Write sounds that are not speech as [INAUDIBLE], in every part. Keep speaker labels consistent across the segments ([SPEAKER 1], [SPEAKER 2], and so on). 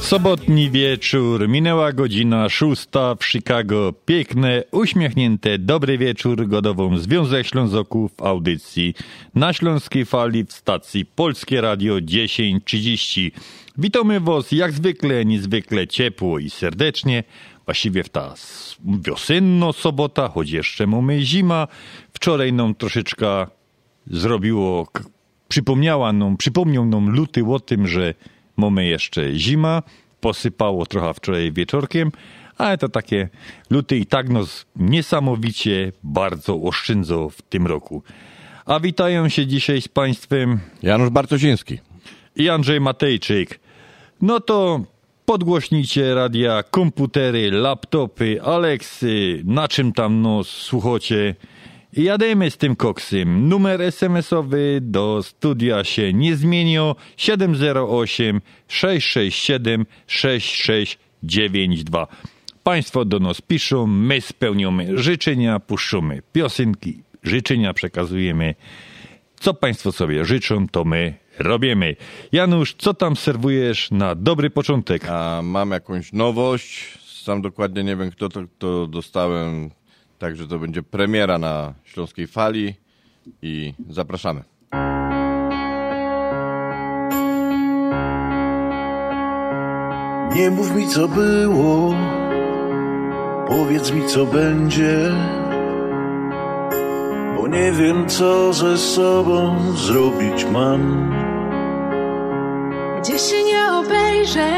[SPEAKER 1] Sobotni wieczór, minęła godzina szósta w Chicago. Piękne, uśmiechnięte, dobry wieczór godową Związek Ślązoków audycji na Śląskiej Fali w stacji Polskie Radio 1030. Witamy Was jak zwykle, niezwykle ciepło i serdecznie. Właściwie w ta wiosenno sobota, choć jeszcze mamy zima. Wczoraj nam troszeczkę zrobiło, przypomniała nam, przypomniał nam luty o tym, że mamy jeszcze zima, posypało trochę wczoraj wieczorkiem, ale to takie luty i tak nos niesamowicie bardzo oszczędzą w tym roku. A witają się dzisiaj z Państwem
[SPEAKER 2] Janusz Bartosiński
[SPEAKER 1] i Andrzej Matejczyk. No to podgłośnijcie radia, komputery, laptopy, Aleksy, na czym tam nos słuchacie. Jademy z tym koksem. Numer SMS-owy do studia się nie zmienił. 708 667 6692. Państwo do nas piszą, my spełniamy życzenia, puszczamy piosenki, życzenia przekazujemy. Co Państwo sobie życzą, to my robimy. Janusz, co tam serwujesz na dobry początek?
[SPEAKER 2] A mam jakąś nowość. Sam dokładnie nie wiem, kto to, to dostałem. Także to będzie premiera na Śląskiej Fali i zapraszamy.
[SPEAKER 3] Nie mów mi co było, powiedz mi co będzie, bo nie wiem co ze sobą zrobić mam.
[SPEAKER 4] Gdzie się nie obejrzę,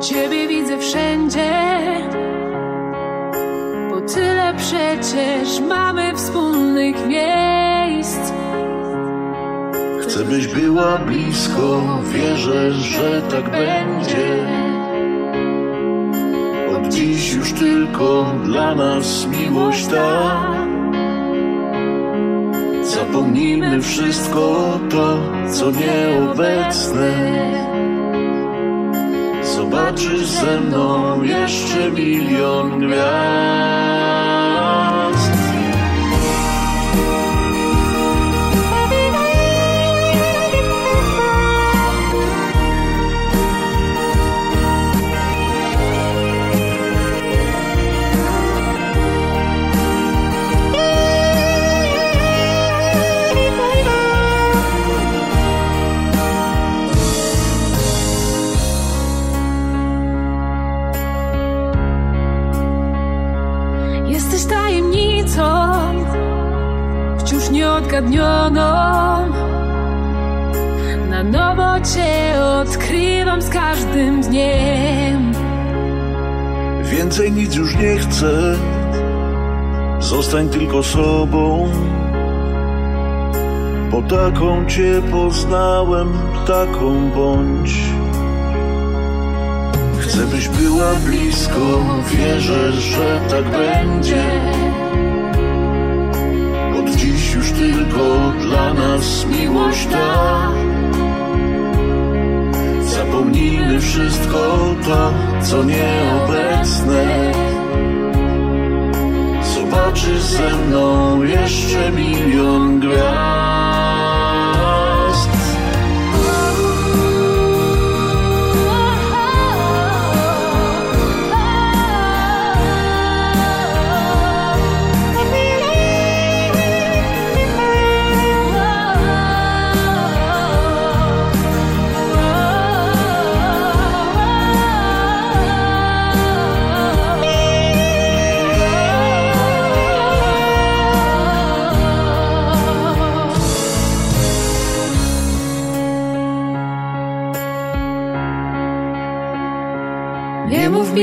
[SPEAKER 4] Ciebie widzę wszędzie, tyle przecież mamy wspólnych miejsc.
[SPEAKER 3] Chcę byś była blisko, wierzę, że tak będzie. Od dziś już tylko dla nas miłość ta. Zapomnijmy wszystko to, co nieobecne. Zobaczysz ze mną jeszcze milion gwiazd.
[SPEAKER 4] Na nowo Cię odkrywam z każdym dniem.
[SPEAKER 3] Więcej nic już nie chcę, Zostań tylko sobą, bo taką cię poznałem, taką bądź. Chcę byś była blisko, wierzę, że tak będzie. Tylko dla nas miłość ta. Zapomnijmy wszystko to, co nieobecne. Zobaczysz ze mną jeszcze milion gwiazd.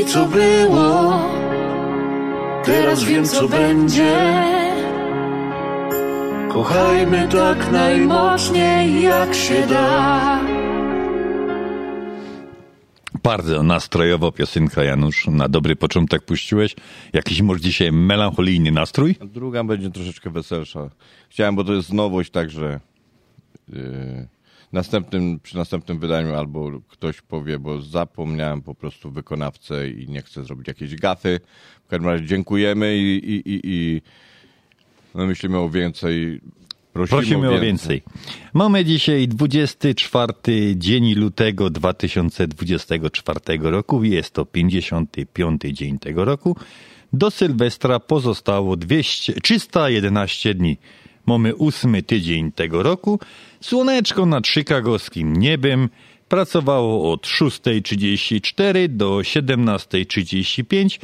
[SPEAKER 5] Co było,
[SPEAKER 3] Teraz wiem, co będzie. Kochajmy tak najmocniej, jak się da.
[SPEAKER 1] Bardzo nastrojowo piosenka, Janusz. Na dobry początek puściłeś. Jakiś może dzisiaj melancholijny nastrój?
[SPEAKER 2] Druga będzie troszeczkę weselsza. Chciałem, bo to jest nowość, także yy, następnym, przy następnym wydaniu albo ktoś powie, bo zapomniałem po prostu wykonawcę i nie chcę zrobić jakiejś gafy. W każdym razie dziękujemy i, i, i, i no myślimy o więcej. Prosimy,
[SPEAKER 1] Prosimy o więcej. Mamy dzisiaj 24 dzień lutego 2024 roku. Jest to 55 dzień tego roku. Do Sylwestra pozostało 200, 311 dni. Mamy ósmy tydzień tego roku. Słoneczko nad chicagowskim niebem pracowało od 6.34 do 17.35.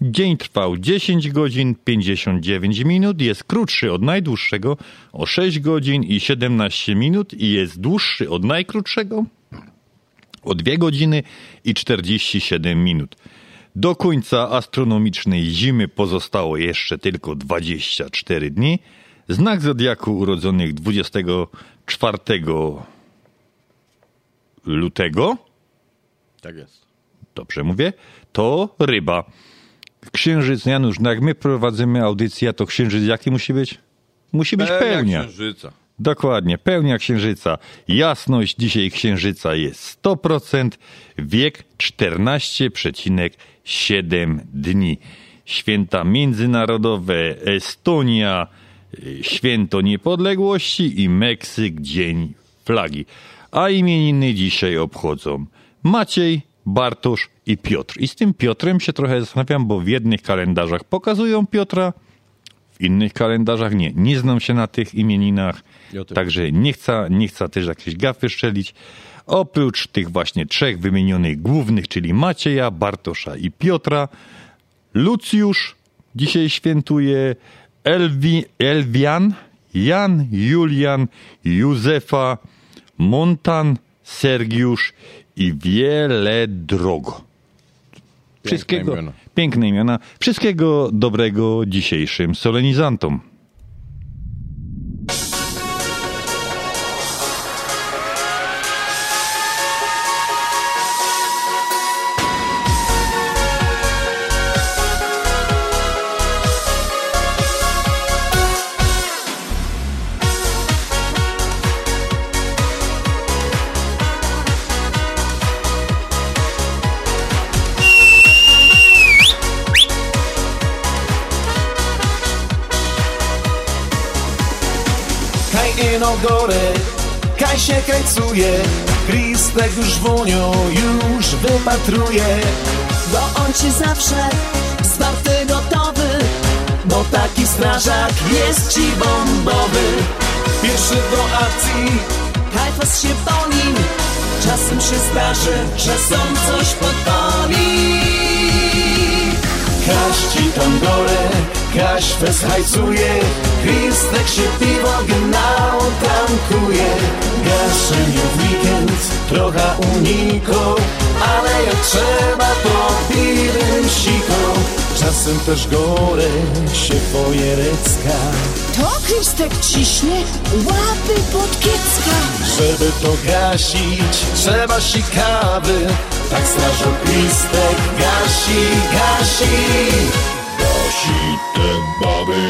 [SPEAKER 1] Dzień trwał 10 godzin 59 minut, jest krótszy od najdłuższego o 6 godzin i 17 minut i jest dłuższy od najkrótszego o 2 godziny i 47 minut. Do końca astronomicznej zimy pozostało jeszcze tylko 24 dni. Znak zodiaku urodzonych 24 lutego,
[SPEAKER 2] Tak jest.
[SPEAKER 1] dobrze mówię, to ryba. Księżyc, Janusz, no jak my prowadzimy audycję, to księżyc jaki musi być? Musi być
[SPEAKER 2] Pełnia
[SPEAKER 1] pełnia.
[SPEAKER 2] księżyca.
[SPEAKER 1] Dokładnie, pełnia księżyca. Jasność dzisiaj księżyca jest 100%, wiek 14,7 dni. Święta międzynarodowe Estonia, święto niepodległości i Meksyk, dzień flagi. A imieniny dzisiaj obchodzą Maciej, Bartosz i Piotr. I z tym Piotrem się trochę zastanawiam, bo w jednych kalendarzach pokazują Piotra, w innych kalendarzach nie. Nie znam się na tych imieninach,
[SPEAKER 2] Ja
[SPEAKER 1] także nie chcę, nie chcę też jakieś gafy szczelić. Oprócz tych właśnie trzech wymienionych głównych, czyli Macieja, Bartosza i Piotra, Lucjusz dzisiaj świętuje, Elwi, Elwian, Jan, Julian, Józefa, Montan, Sergiusz i wiele drog. Wszystkiego,
[SPEAKER 2] imiona.
[SPEAKER 1] piękne imiona. Wszystkiego dobrego dzisiejszym solenizantom.
[SPEAKER 6] Się kajcuje Kristek już wonią już wypatruje
[SPEAKER 7] Bo on ci zawsze zwarty gotowy
[SPEAKER 6] Bo taki strażak jest ci bombowy. Pierwszy do akcji,
[SPEAKER 7] Kajfas się boi
[SPEAKER 6] czasem się zdarzy, że są coś podpali. Kaś ci tam gore, Kaś fest hajcuje Kristek się piwo genau tankuje Gaszenie w weekend, trochę uniko Ale jak trzeba to piwem siko Czasem też gore się fojerecka
[SPEAKER 8] To Krystek ciśnie łapy pod kiecka.
[SPEAKER 6] Żeby to gasić, trzeba sikawy. Tak strażą listek gasi, gasi Gasi te baby.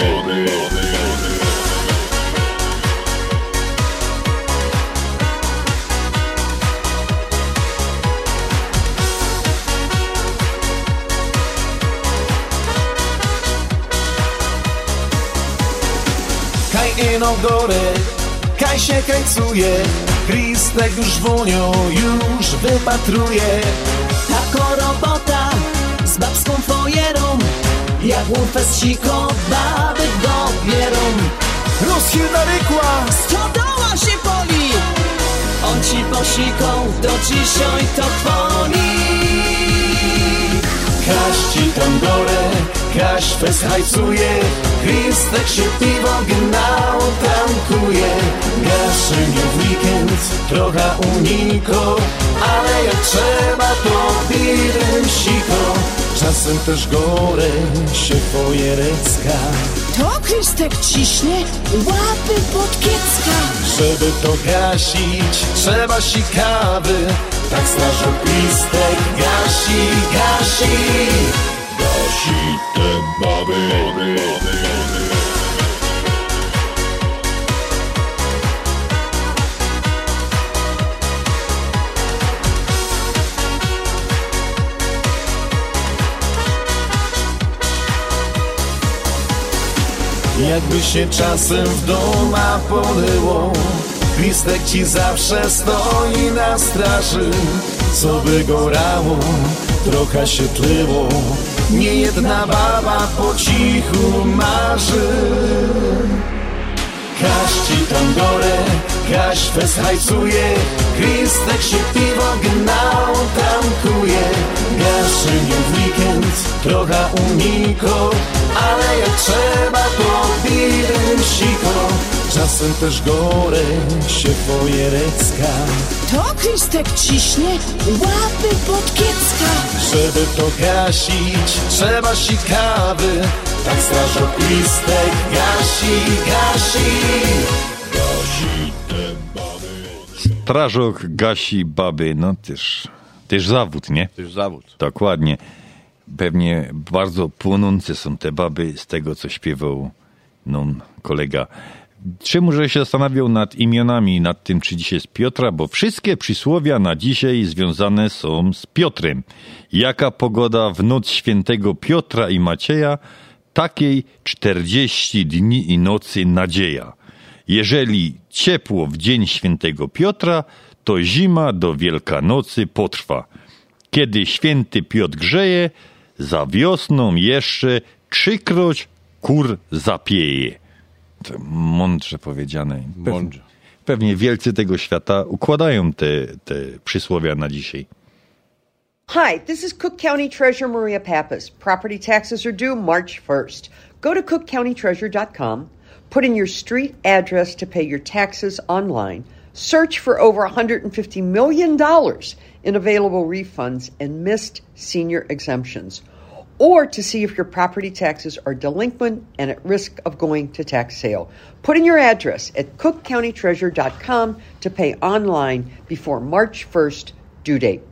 [SPEAKER 6] Kaj ino kaj się kajcuje Kristek już wonią, już wypatruje.
[SPEAKER 8] Tako robota z babską fojerą Jak łupę z siko baby dobierą
[SPEAKER 6] Rozchylna rykła,
[SPEAKER 8] Stodoła się poli. On ci posiką do dzisioj to chwoli
[SPEAKER 6] Kaś ci tam dole, Kaś fest hajcuje. Kristek się piwo gnał, tankuje. Gaszenie w weekend, trochę uniko Czasem też gore się fojerecka
[SPEAKER 8] To Krystek ciśnie łapy pod kiecka.
[SPEAKER 6] Żeby to gasić, trzeba sikawy. Tak strażą listek gasi, gasi. Gasi te baby Jakby się czasem w doma polyło Listek ci zawsze stoi na straży. Co by go rało, trochę się tlyło Nie jedna baba po cichu marzy. Kaś ci tam gore, Kaś fest hajcuje Kristek się piwo gnał, tankuje. Gaszynie w weekend, trochę uniko Ale jak trzeba to pirem siko Czasem też gore się fojerecka
[SPEAKER 8] To Krystek ciśnie łapy pod kiecka
[SPEAKER 6] Żeby to gasić, trzeba sikawy Tak strażą listek gasi, gasi Gasi te baby
[SPEAKER 1] Strażok gasi baby, no też, też zawód, nie?
[SPEAKER 2] Już zawód.
[SPEAKER 1] Dokładnie. Pewnie bardzo płonące są te baby z tego, co śpiewał no, kolega. Że się zastanawiał nad imionami, nad tym, czy dzisiaj jest Piotra, bo wszystkie przysłowia na dzisiaj związane są z Piotrem. Jaka pogoda w noc świętego Piotra i Macieja, takiej 40 dni i nocy nadzieja. Jeżeli ciepło w dzień świętego Piotra, to zima do Wielkanocy potrwa. Kiedy święty Piotr grzeje, za wiosną jeszcze trzykroć kur zapieje. To mądrze powiedziane. Pewnie,
[SPEAKER 2] Mądrze.
[SPEAKER 1] pewnie wielcy tego świata układają te, te przysłowia na dzisiaj.
[SPEAKER 9] Hi, this is Cook County Treasurer Maria Pappas. Property taxes are due March 1st. Go to cookcountytreasurer.com, put in your street address to pay your taxes online, search for over $150 million in available refunds and missed senior exemptions, or to see if your property taxes are delinquent and at risk of going to tax sale. Put in your address at cookcountytreasurer.com to pay online before March 1st due date.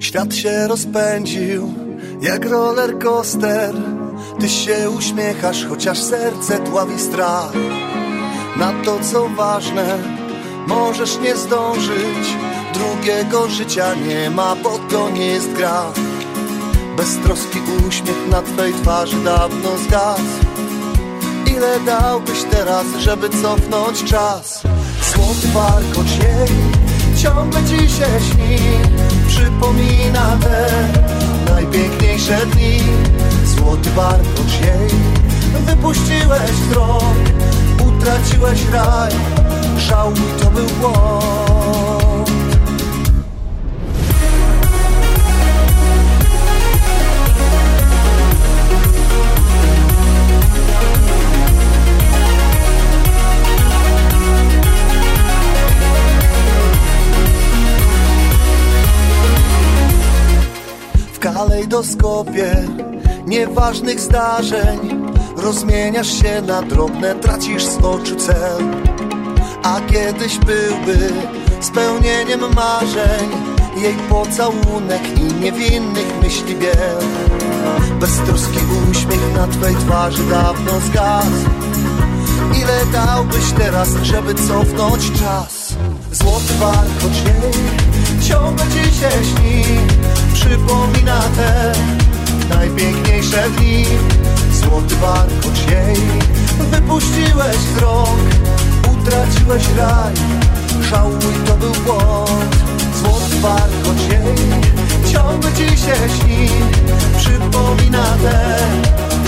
[SPEAKER 10] Świat się rozpędził jak roller coaster. Ty się uśmiechasz, chociaż serce dławi strach. Na to co ważne, możesz nie zdążyć. Drugiego życia nie ma, bo to nie jest gra. Beztroski uśmiech na twej twarzy dawno zgasł. Ile dałbyś teraz, żeby cofnąć czas? Złoty warkocz jej ciągle ci się śni Przypomina te najpiękniejsze dni Złoty warkocz jej Wypuściłeś krok Utraciłeś raj. Żałuj, to był W kalejdoskopie nieważnych zdarzeń Rozmieniasz się na drobne, tracisz z oczu cel. A kiedyś byłby spełnieniem marzeń Jej pocałunek i niewinnych myśli biel. Beztroski uśmiech na twej twarzy dawno zgasł. Ile dałbyś teraz, żeby cofnąć czas? Złoty warkocz jej ciągle ci się śni Przypomina te najpiękniejsze dni. Złoty warkocz jej wypuściłeś z rąk Utraciłeś raj, żałuj to był błąd. Złoty warkocz jej ciągle ci się śni. Przypomina te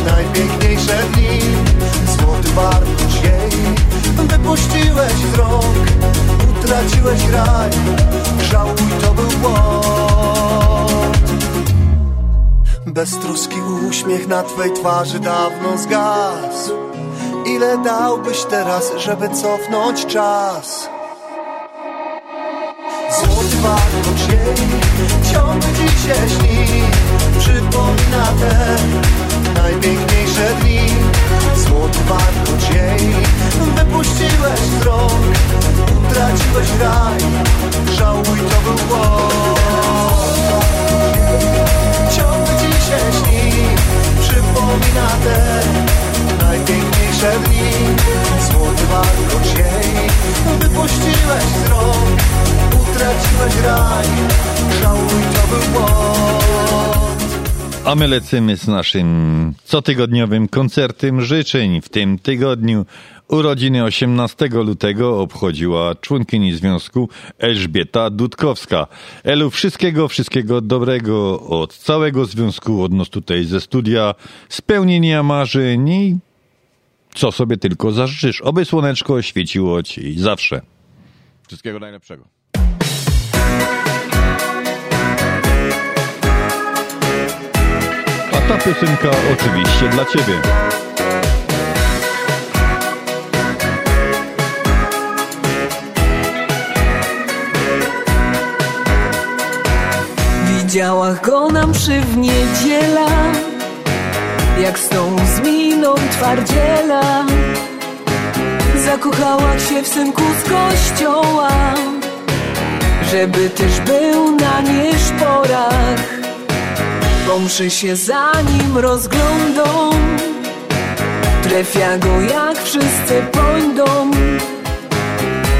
[SPEAKER 10] najpiękniejsze dni. Złoty warkocz jej wypuściłeś z rąk Utraciłeś raj, żałuj to był błąd Beztroski uśmiech na twej twarzy dawno zgasł. Ile dałbyś teraz, żeby cofnąć czas? Złoty warkocz jej ciągle ci się śni. Przypomina te najpiękniejsze dni. Złoty warkocz jej wypuściłeś z rąk. Utraciłeś raj, żałuj to był błąd. Ciągle ci się śni Przypomina te najpiękniejsze dni. Złoty warkocz jej. Wypuściłeś z rąk. Utraciłeś raj, żałuj to był błąd
[SPEAKER 1] A my lecimy z naszym cotygodniowym koncertem życzeń. W tym tygodniu urodziny 18 lutego obchodziła członkini związku Elżbieta Dudkowska. Elu, wszystkiego, wszystkiego dobrego od całego związku, od nas tutaj ze studia, spełnienia marzeń i co sobie tylko zażyczysz. Oby słoneczko świeciło ci zawsze.
[SPEAKER 2] Wszystkiego najlepszego.
[SPEAKER 1] Ta piosenka oczywiście dla ciebie.
[SPEAKER 11] Widziała go na mszy w niedziela Jak z tą z miną twardziela Zakochała się w synku z kościoła Żeby też był na nieszporach Pomszy się za nim rozglądą. Trefia go jak wszyscy pojdą.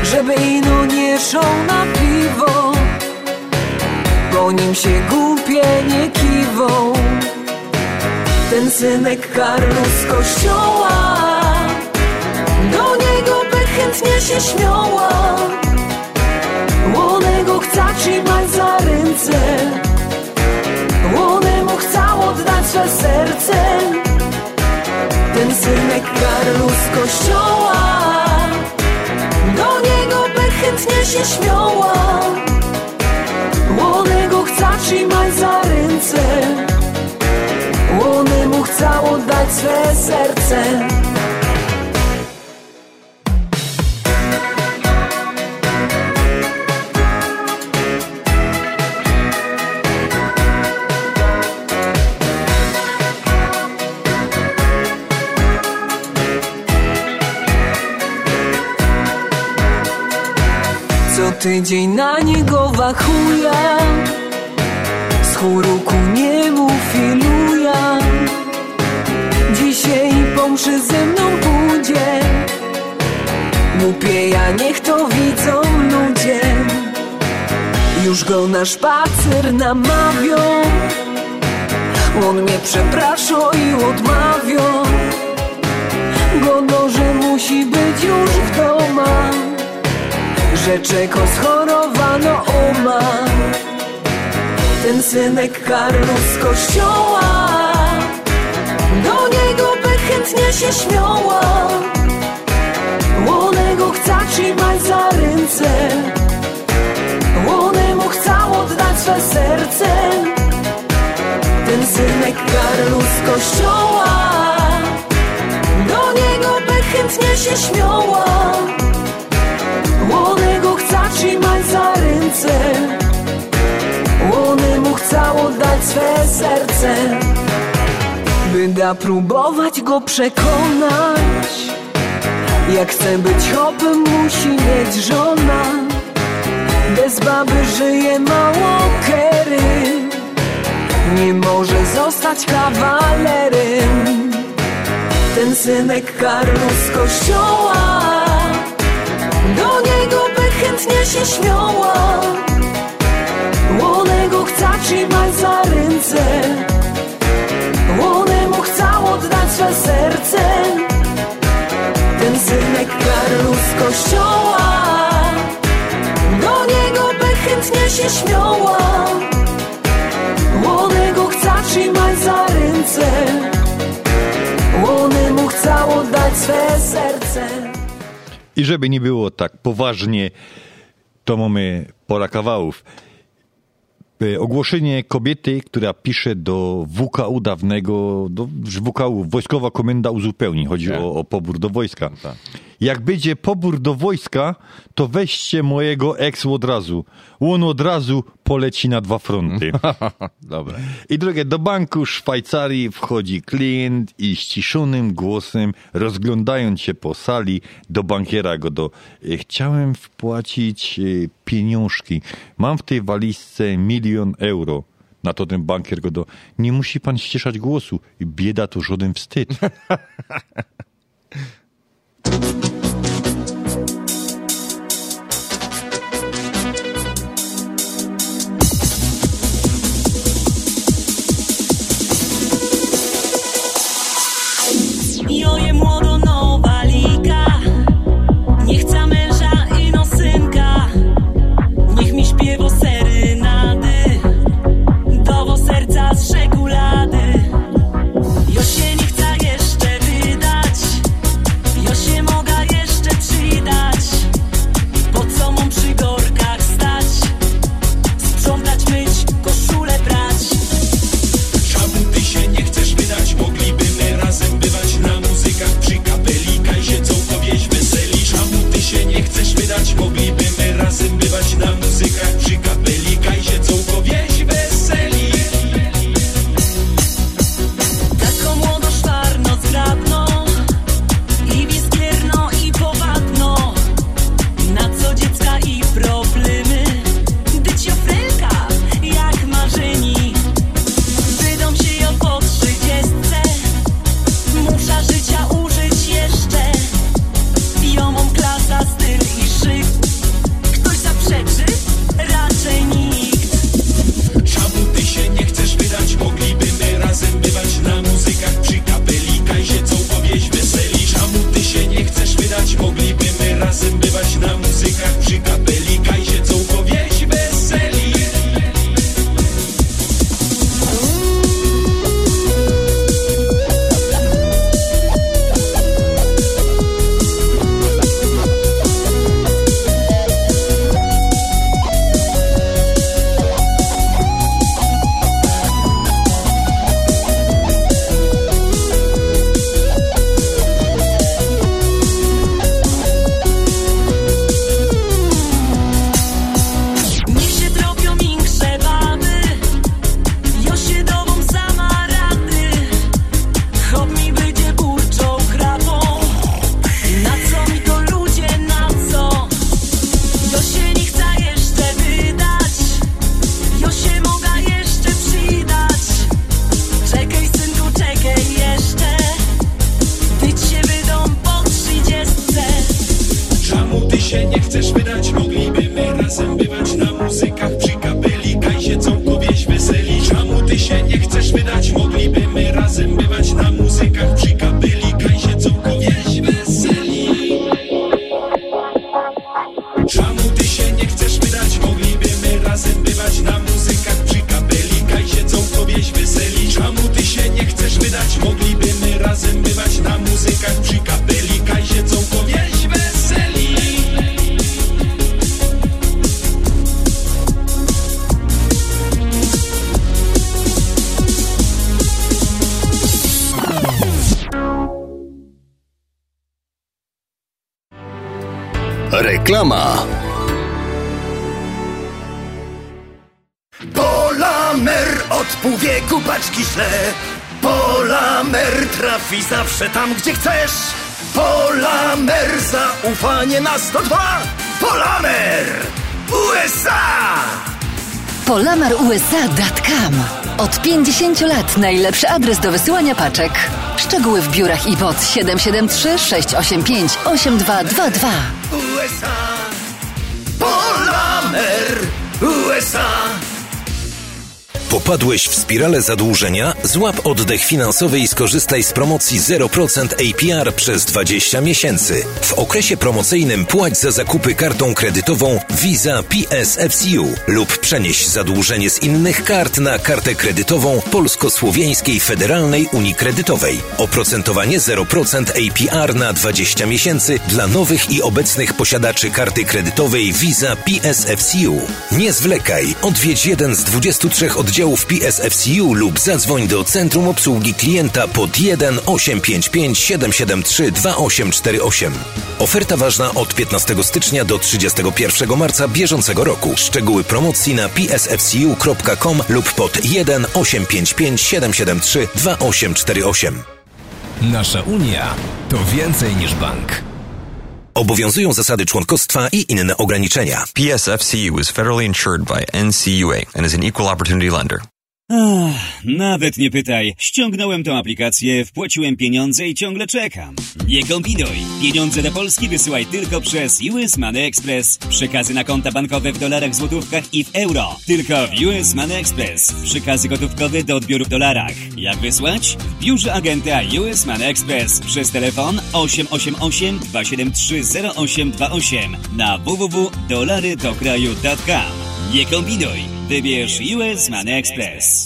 [SPEAKER 11] Żeby ino nie szą na piwo. Po nim się głupie nie kiwą. Ten synek Karlu z kościoła. Do niego by chętnie się śmiała. Łonego chce trzymać za ręce Łonemu chcał oddać swe serce. Ten synek Karlu z kościoła. Do niego chętnie się śmiała. Łonego chce trzymać za ręce. Łonemu chcał oddać swe serce tydzień na niego wachuja. Z chóru ku niemu filuja Dzisiaj pomszy ze mną pójdzie. Głupie ja niech to widzą ludzie. Już go na szpacer namawią. On mnie przeprasza i odmawią Godo, że musi być już w domach że czeko schorowano oma Ten synek Karlu z kościoła Do niego by chętnie się śmiała. Łonego chce trzymać za ręce Łonemu chce oddać swe serce. Ten synek Karlu z kościoła Do niego by chętnie się śmiała chce trzymać za ręce. Łonemu chce oddać oddać swe serce By da próbować go przekonać. Jak chce być hopem musi mieć żona. Bez baby żyje mało kery. Nie może zostać kawalerem. Ten synek Karlu z kościoła Do niego chętnie się śmiała. Łonego chce trzymać za ręce. Łonemu chce oddać swe serce. Ten synek Karlu z kościoła. Do niego by chętnie się śmiała. Łonego chce trzymać za ręce. Łonemu chce oddać swe serce.
[SPEAKER 1] I żeby nie było tak poważnie, to mamy pora kawałów. E, Ogłoszenie kobiety, która pisze do WKU dawnego, do WKU, Wojskowa Komenda Uzupełni. Chodzi
[SPEAKER 2] Tak.
[SPEAKER 1] o, o pobór do wojska. Jak będzie pobór do wojska, to weźcie mojego ex od razu. On od razu poleci na dwa fronty. [LAUGHS]
[SPEAKER 2] Dobra.
[SPEAKER 1] I drugie, do banku Szwajcarii wchodzi klient i ściszonym głosem, rozglądając się po sali, do bankiera go do "E, chciałem wpłacić e, pieniążki. Mam w tej walizce milion euro. Na to ten bankier go do nie musi pan ściszać głosu. Bieda to żaden wstyd. [LAUGHS]
[SPEAKER 12] your wydać?
[SPEAKER 13] Moglibyśmy razem bywać na muzykach
[SPEAKER 14] 10 lat najlepszy adres do wysyłania paczek. Szczegóły w biurach i WOC 773 685 8222.
[SPEAKER 15] Popadłeś w spiralę zadłużenia? Złap oddech finansowy i skorzystaj z promocji 0% APR przez 20 miesięcy. W okresie promocyjnym płać za zakupy kartą kredytową Visa PSFCU lub przenieś zadłużenie z innych kart na kartę kredytową Polsko-Słowiańskiej Federalnej Unii Kredytowej. Oprocentowanie 0% APR na 20 miesięcy dla nowych i obecnych posiadaczy karty kredytowej Visa PSFCU. Nie zwlekaj, odwiedź jeden z 23 oddziałów PSFCU lub zadzwoń do Centrum Obsługi Klienta pod 1 855 773 2848. Oferta ważna od 15 stycznia do 31 marca bieżącego roku. Szczegóły promocji na psfcu.com lub pod 1 855 773 2848.
[SPEAKER 16] Nasza Unia to więcej niż bank.
[SPEAKER 15] Obowiązują zasady członkostwa i inne ograniczenia.
[SPEAKER 17] PSFCU is federally insured by NCUA and is an equal opportunity lender.
[SPEAKER 18] Ach, nawet nie pytaj. Ściągnąłem tą aplikację, wpłaciłem pieniądze i ciągle czekam. Nie kombinuj. Pieniądze do Polski wysyłaj tylko przez US Money Express. Przekazy na konta bankowe w dolarach, złotówkach i w euro. Tylko w US Money Express. Przekazy gotówkowe do odbioru w dolarach. Jak wysłać? W biurze agenta US Money Express przez telefon 888 273 0828 na www.dolarydokraju.com. Nie kombinuj. Wybierz US Money Express.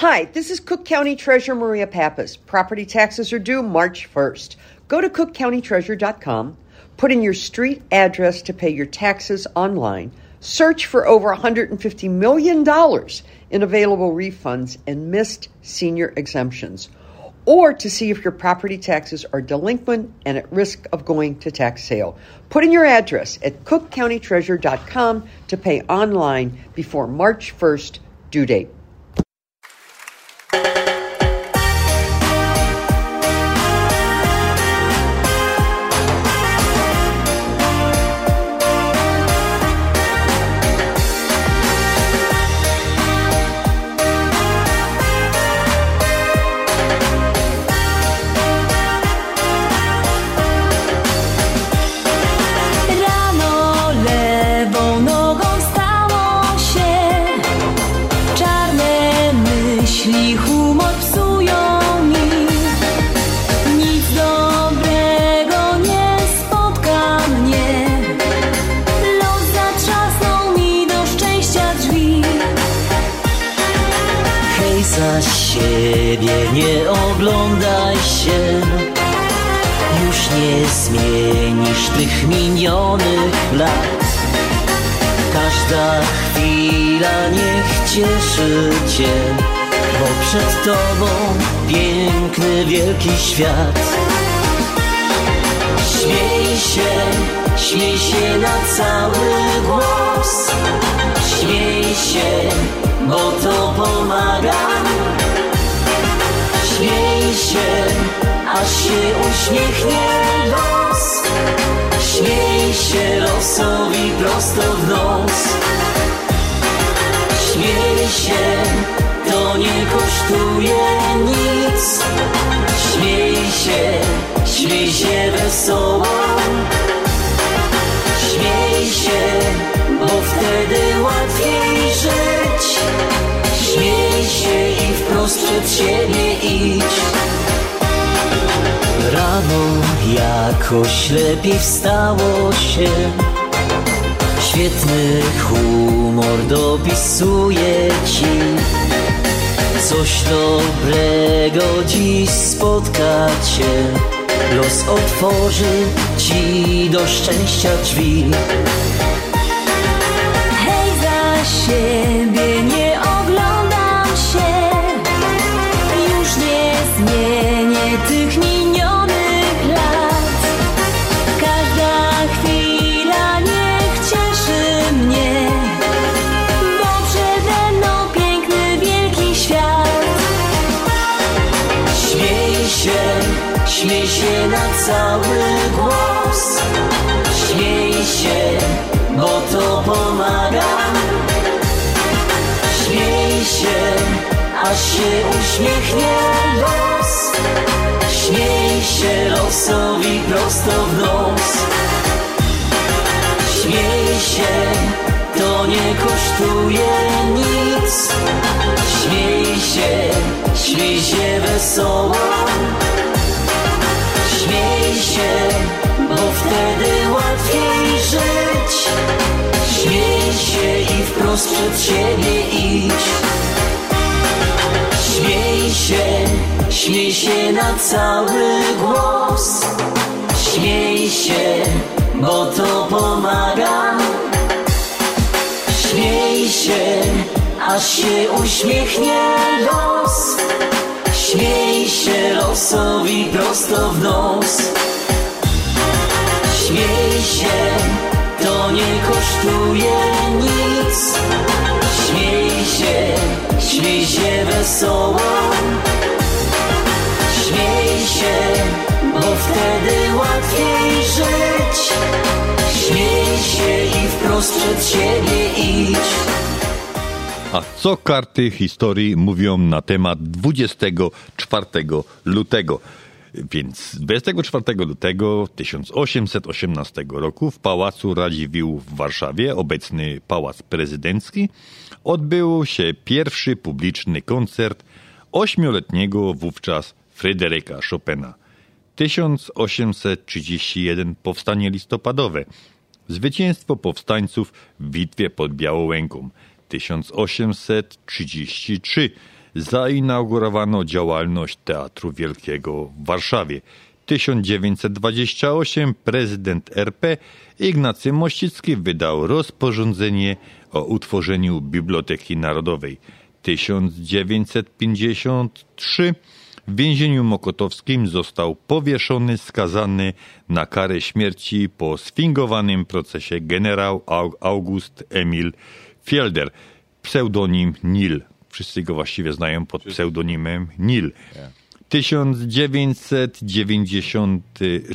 [SPEAKER 9] Hi, this is Cook County Treasurer Maria Pappas. Property taxes are due March 1st. Go to cookcountytreasurer.com, put in your street address to pay your taxes online, search for over $150 million in available refunds and missed senior exemptions, or to see if your property taxes are delinquent and at risk of going to tax sale. Put in your address at cookcountytreasurer.com to pay online before March 1st due date.
[SPEAKER 19] Się
[SPEAKER 12] uśmiechnie los Śmiej się losowi prosto w nos. Śmiej się, to nie kosztuje nic. Śmiej się, śmiej się wesoło. Śmiej się, bo wtedy łatwiej żyć. Śmiej się i wprost przed siebie Rano jakoś lepiej wstało się. Świetny humor dopisuje ci. Coś dobrego dziś spotka cię Los otworzy ci do szczęścia drzwi.
[SPEAKER 19] Hej, za
[SPEAKER 12] cały głos. Śmiej się, bo to pomaga. Śmiej się, aż się uśmiechnie los. Śmiej się losowi prosto w nos. Śmiej się, to nie kosztuje nic. Śmiej się, śmiej się wesoło Śmiej się, bo wtedy łatwiej żyć. Śmiej się i wprost przed siebie idź. Śmiej się, śmiej się na cały głos. Śmiej się, bo to pomaga. Śmiej się, aż się uśmiechnie los Śmiej się losowi prosto w nos. Śmiej się, to nie kosztuje nic. Śmiej się, śmiej się wesoło. Śmiej się, bo wtedy łatwiej żyć. Śmiej się i wprost przed siebie idź
[SPEAKER 1] A co karty historii mówią na temat 24 lutego? Więc 24 lutego 1818 roku w Pałacu Radziwiłł w Warszawie, obecny Pałac Prezydencki, odbył się pierwszy publiczny koncert ośmioletniego wówczas Fryderyka Chopina. 1831 powstanie listopadowe. Zwycięstwo powstańców w bitwie pod Białołęką. 1833 zainaugurowano działalność Teatru Wielkiego w Warszawie. 1928 prezydent RP Ignacy Mościcki wydał rozporządzenie o utworzeniu Biblioteki Narodowej. 1953 w więzieniu mokotowskim został powieszony, skazany na karę śmierci po sfingowanym procesie generał August Emil Fielder, pseudonim Nil. Wszyscy go właściwie znają pod pseudonimem Nil. 1990,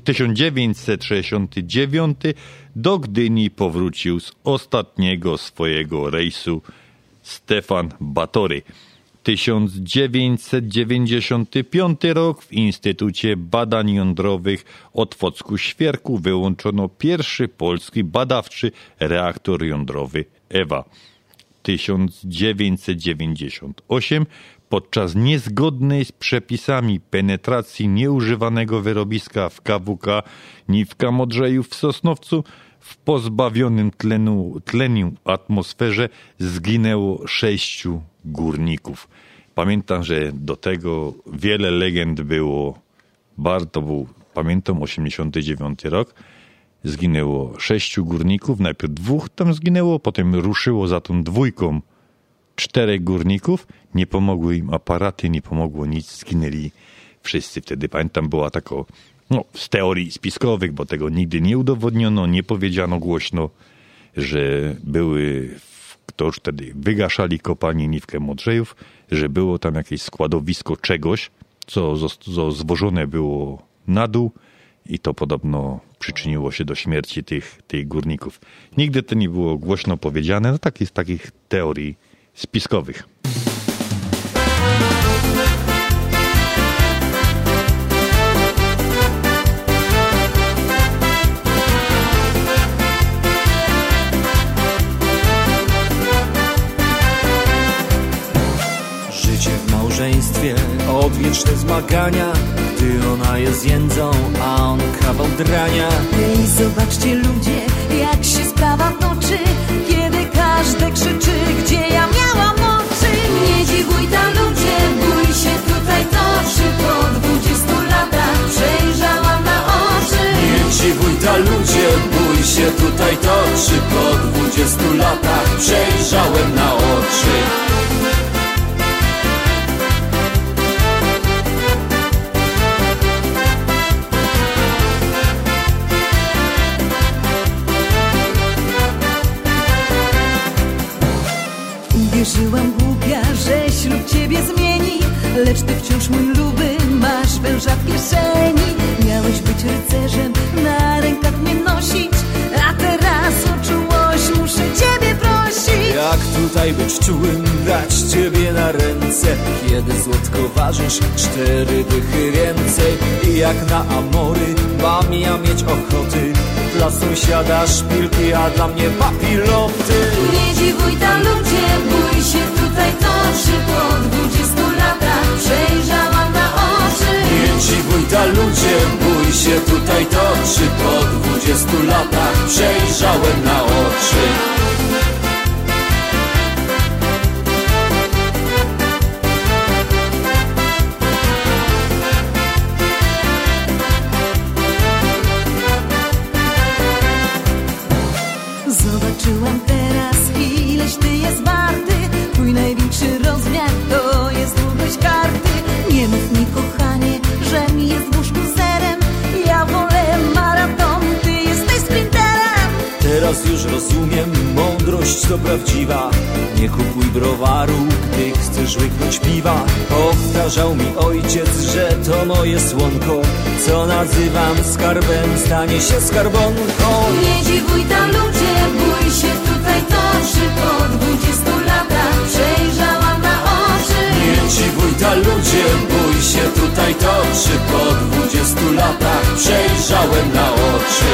[SPEAKER 1] 1969 do Gdyni powrócił z ostatniego swojego rejsu Stefan Batory. 1995 rok w Instytucie Badań Jądrowych Otwocku Świerku wyłączono pierwszy polski badawczy reaktor jądrowy EWA. 1998 podczas niezgodnej z przepisami penetracji nieużywanego wyrobiska w KWK Niwka Modrzejów w Sosnowcu w pozbawionym tlenu, tleniu atmosferze zginęło sześciu górników. Pamiętam, że do tego wiele legend było. Bardzo był, pamiętam, 89 rok. Zginęło sześciu górników, najpierw dwóch tam zginęło, potem ruszyło za tą dwójką czterech górników. Nie pomogły im aparaty, nie pomogło nic, zginęli wszyscy. Wtedy pamiętam, była taka, no, z teorii spiskowych, bo tego nigdy nie udowodniono, nie powiedziano głośno, że były, to już wtedy wygaszali kopalnię Niwkę Modrzejów, że było tam jakieś składowisko czegoś, co, co zwożone było na dół i to podobno przyczyniło się do śmierci tych, tych górników. Nigdy to nie było głośno powiedziane, no tak jest takich teorii spiskowych.
[SPEAKER 20] Odwieczne zmagania Gdy ona jest jędzą, a on kawał drania.
[SPEAKER 12] Ej, zobaczcie ludzie, jak się sprawa toczy. Kiedy każdy krzyczy, gdzie ja miałam oczy. Nie dziwuj tam ludzie, bój się tutaj toczy Po dwudziestu latach przejrzałam na oczy.
[SPEAKER 20] Nie dziwuj ta ludzie, bój się tutaj toczy Po dwudziestu latach przejrzałem na oczy
[SPEAKER 19] w kieszeni. Miałeś być rycerzem, na rękach mnie nosić. A teraz o czułość muszę ciebie prosić.
[SPEAKER 20] Jak tutaj być czułym, dać ciebie na ręce. Kiedy złotko ważysz, cztery dychy więcej. I jak na amory mam ja mieć ochoty. Dla sąsiada szpilki, a dla mnie papiloty.
[SPEAKER 19] Nie dziwuj tam ludzie, bój się. Tutaj toczy Po dwudziestu latach. Na oczy
[SPEAKER 20] Nie dziwuj ta ludzie, bój się tutaj toczy. Po dwudziestu latach przejrzałem na oczy mądrość to prawdziwa. Nie kupuj browaru, gdy chcesz łyknąć piwa. Powtarzał mi ojciec, że to moje słonko. Co nazywam skarbem, stanie się skarbonką.
[SPEAKER 19] Nie dziwuj tam ludzie, bój się tutaj toczy Po dwudziestu latach przejrzałam na oczy.
[SPEAKER 20] Nie dziwuj ta ludzie, bój się tutaj toczy Po dwudziestu latach przejrzałem na oczy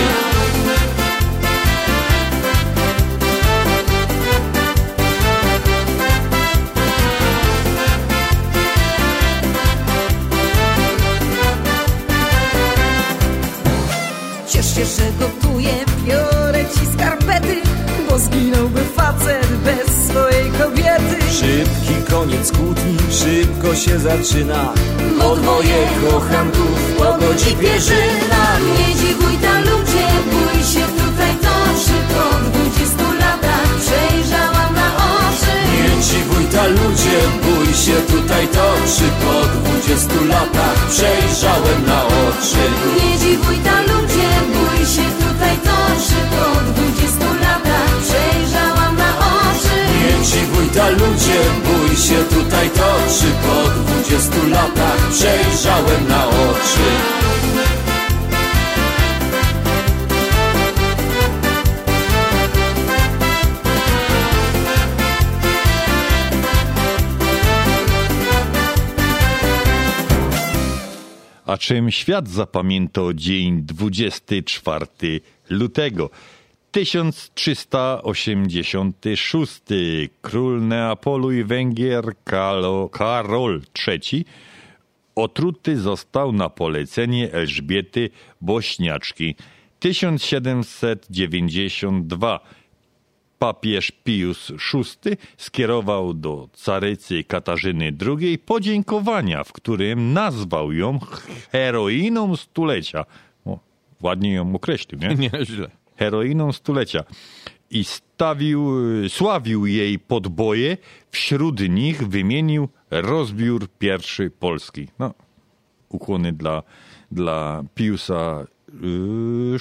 [SPEAKER 19] Zginąłby facet bez swojej kobiety.
[SPEAKER 20] Szybki koniec kłótni, szybko się zaczyna. Bo dwoje kochanków pogodzi pierzyna
[SPEAKER 19] Nie dziwuj tam ludzie, bój się tutaj toczy Po dwudziestu latach przejrzałam na oczy.
[SPEAKER 20] Nie dziwuj ta ludzie, bój się tutaj toczy Po dwudziestu latach przejrzałem na oczy.
[SPEAKER 19] Nie dziwuj tam ludzie, bój się tutaj toczy Po dwudziestu
[SPEAKER 20] Nie dziwuj ta ludzie, bój się tutaj toczy Po dwudziestu latach przejrzałem na oczy
[SPEAKER 1] A czym świat zapamiętał dzień 24 lutego? 1386 król Neapolu i Węgier Karol III otruty został na polecenie Elżbiety Bośniaczki. 1792 papież Pius VI skierował do carycy Katarzyny II podziękowania, w którym nazwał ją heroiną stulecia. O, ładnie ją określił, nie? [LAUGHS]
[SPEAKER 2] Nieźle.
[SPEAKER 1] Heroiną stulecia. I stawił, sławił jej podboje, wśród nich wymienił rozbiór pierwszy Polski. No, ukłony dla, dla Piusa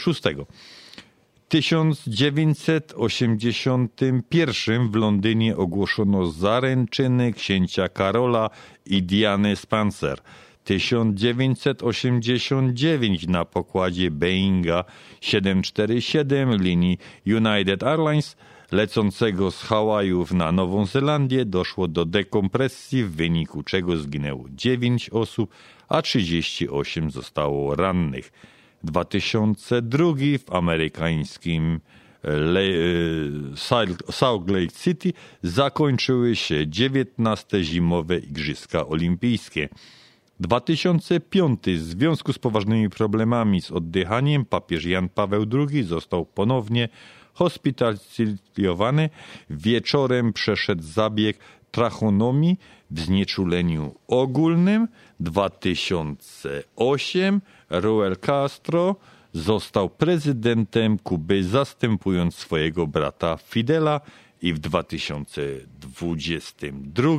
[SPEAKER 1] VI. 1981 w Londynie ogłoszono zaręczyny księcia Karola i Diany Spencer. 1989 na pokładzie Boeinga 747 linii United Airlines lecącego z Hawajów na Nową Zelandię doszło do dekompresji, w wyniku czego zginęło 9 osób, a 38 zostało rannych. 2002 w amerykańskim Le- Salt- Salt Lake City zakończyły się 19 zimowe Igrzyska Olimpijskie. 2005 w związku z poważnymi problemami z oddychaniem papież Jan Paweł II został ponownie hospitalizowany. Wieczorem przeszedł zabieg trachonomii w znieczuleniu ogólnym. 2008 Raúl Castro został prezydentem Kuby, zastępując swojego brata Fidela i w 2022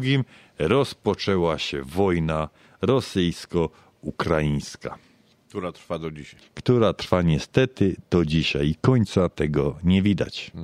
[SPEAKER 1] rozpoczęła się wojna rosyjsko-ukraińska,
[SPEAKER 2] Która trwa do dzisiaj.
[SPEAKER 1] która trwa niestety do dzisiaj. Końca tego nie widać. A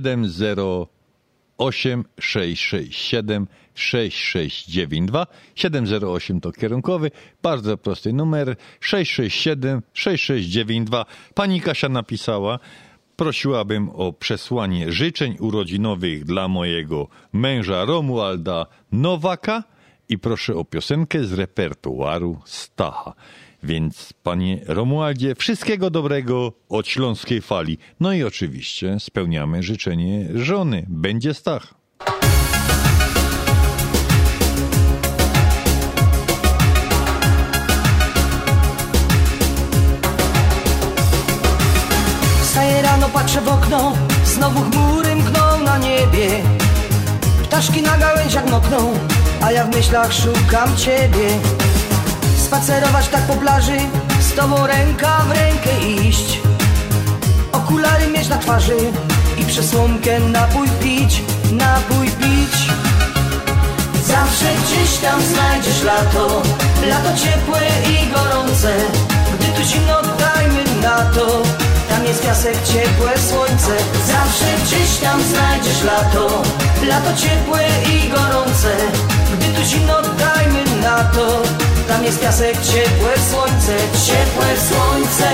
[SPEAKER 1] 7086667 6692 708 to kierunkowy, bardzo prosty numer 667 6692. Pani Kasia napisała, prosiłabym o przesłanie życzeń urodzinowych dla mojego męża Romualda Nowaka i proszę o piosenkę z repertuaru Stacha. Więc panie Romualdzie, wszystkiego dobrego od Śląskiej Fali. No i oczywiście spełniamy życzenie żony. Będzie Stach.
[SPEAKER 21] Wstaję rano, patrzę w okno, znowu chmury mkną na niebie. Ptaszki na gałęziach mokną, a ja w myślach szukam ciebie. Spacerować tak po plaży, z tobą ręka w rękę iść. Okulary mieć na twarzy i przesłonkę napój pić, napój pić. Zawsze gdzieś tam znajdziesz lato, lato ciepłe i gorące. Gdy tu zimno, dajmy na to, tam jest piasek, ciepłe słońce. Zawsze gdzieś tam znajdziesz lato, lato ciepłe i gorące. Gdy tu zimno, dajmy na to, tam jest piasek, ciepłe słońce, ciepłe słońce.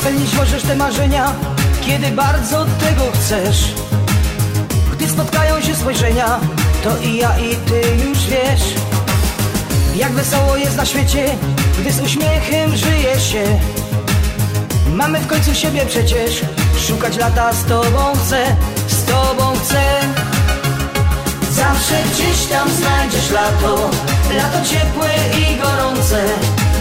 [SPEAKER 21] Spełnić możesz te marzenia, kiedy bardzo tego chcesz. Gdy spotkają się spojrzenia, to i ja i ty już wiesz. Jak wesoło jest na świecie, gdy z uśmiechem żyje się. Mamy w końcu siebie przecież, szukać lata z tobą chcę, z tobą chcę. Zawsze gdzieś tam znajdziesz lato, lato ciepłe i gorące.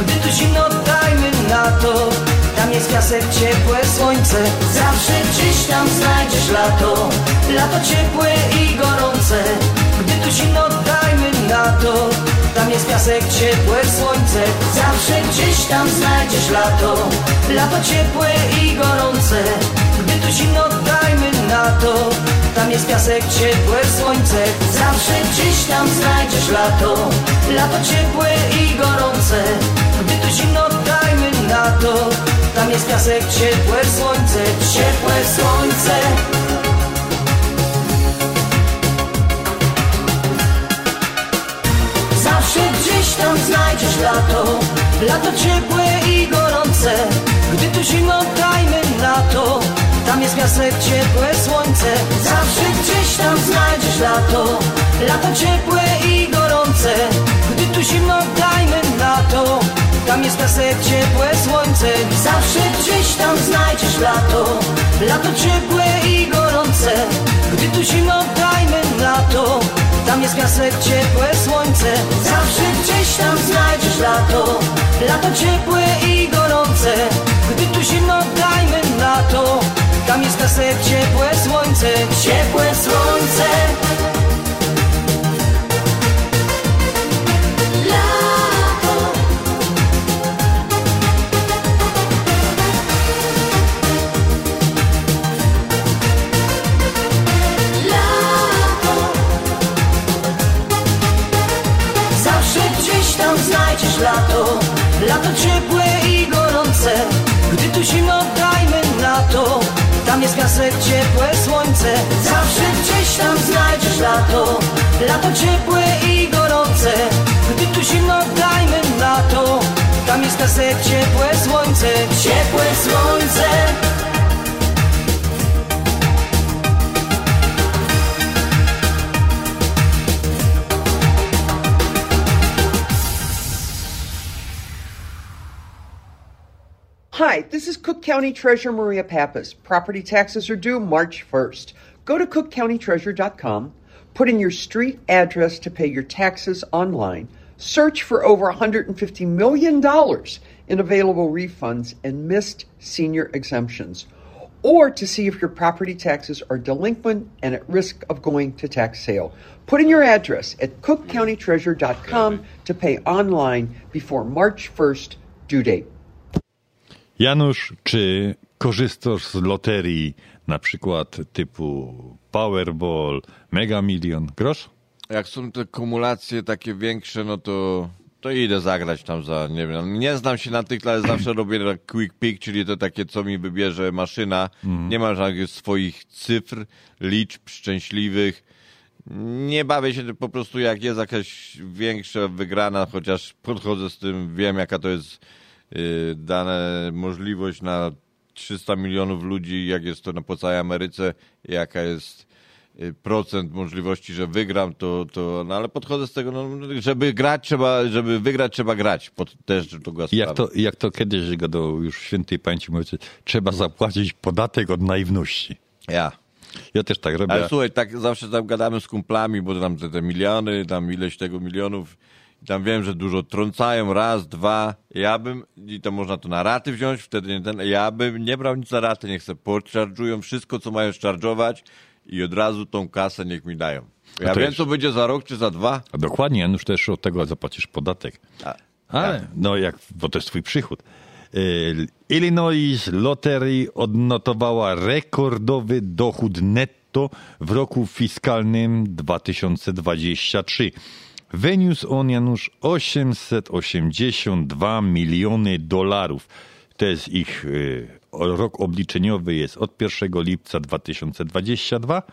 [SPEAKER 21] Gdy tu zimno, dajmy na to, tam jest piasek, ciepłe słońce. Zawsze gdzieś tam znajdziesz lato, lato ciepłe i gorące. Gdy tu zimno, dajmy na to, tam jest piasek, ciepłe słońce. Zawsze gdzieś tam znajdziesz lato, lato ciepłe i gorące. Gdy tu zimno, dajmy na to, tam jest piasek, ciepłe słońce. Zawsze gdzieś tam znajdziesz lato, lato ciepłe i gorące. Gdy tu zimno, dajmy na to, tam jest piasek, ciepłe słońce, ciepłe słońce. Zawsze gdzieś tam znajdziesz lato, lato ciepłe i gorące. Gdy tu zimno, dajmy na to, tam jest piasek, ciepłe słońce. Zawsze gdzieś tam znajdziesz lato, lato ciepłe i gorące. Gdy tu zimno, dajmy na to, tam jest piasek, ciepłe słońce. Zawsze gdzieś tam znajdziesz lato, lato ciepłe i gorące. Gdy tu zimno, dajmy na to, tam jest piasek, ciepłe słońce. Zawsze gdzieś tam znajdziesz lato, lato ciepłe i gorące. Gdy tu zimno, dajmy na to, tam jest piasek, ciepłe słońce, ciepłe słońce. Lato ciepłe i gorące. Gdy tu zimno dajmy na to. Tam jest piasek, ciepłe słońce. Zawsze gdzieś tam znajdziesz lato. Lato ciepłe i gorące. Gdy tu zimno dajmy na to. Tam jest piasek, ciepłe słońce. Ciepłe słońce
[SPEAKER 9] Hi, this is Cook County Treasurer Maria Pappas. Property taxes are due March 1st. Go to cookcountytreasurer.com, put in your street address to pay your taxes online, search for over $150 million in available refunds and missed senior exemptions, or to see if your property taxes are delinquent and at risk of going to tax sale. Put in your address at cookcountytreasurer.com to pay online before March 1st due date.
[SPEAKER 1] Janusz, czy korzystasz z loterii na przykład typu Powerball, Mega Million, grosz?
[SPEAKER 2] jak są te kumulacje takie większe, no to, to idę zagrać tam za, nie wiem, nie znam się na tych, ale zawsze [CLEARS THROAT] robię tak quick pick, czyli to takie, co mi wybierze maszyna.
[SPEAKER 1] Mhm.
[SPEAKER 2] Nie mam żadnych swoich cyfr, liczb szczęśliwych. Nie bawię się po prostu, jak jest jakaś większa wygrana, chociaż podchodzę z tym, wiem jaka to jest dane możliwość na 300 milionów ludzi, jak jest to na po całej Ameryce, jaka jest y, procent możliwości, że wygram, to, to no ale podchodzę z tego, no, żeby grać trzeba, żeby wygrać trzeba grać, pod, też
[SPEAKER 1] I Jak to, jak to kiedyś gadał już w świętej pamięci, mówicie, trzeba zapłacić podatek od naiwności.
[SPEAKER 2] Ja.
[SPEAKER 1] Ja też tak robię.
[SPEAKER 2] Ale słuchaj, tak zawsze tam gadamy z kumplami, bo tam te, te miliony, tam ileś tego milionów, tam wiem, że dużo trącają, raz, dwa, ja bym, i to można to na raty wziąć, wtedy nie ten, ja bym nie brał nic na raty, niech se podcharge'ują wszystko, co mają charge'ować i od razu tą kasę niech mi dają. Ja wiem,
[SPEAKER 1] jest-
[SPEAKER 2] co będzie za rok czy za dwa.
[SPEAKER 1] A dokładnie, Janusz, też od tego zapłacisz podatek.
[SPEAKER 2] A,
[SPEAKER 1] Ale, no jak, bo to jest twój przychód. Y, Illinois Lottery odnotowała rekordowy dochód netto w roku fiskalnym 2023. Wyniósł on, Janusz, 882 miliony dolarów. To jest ich y, rok obliczeniowy jest od 1 lipca 2022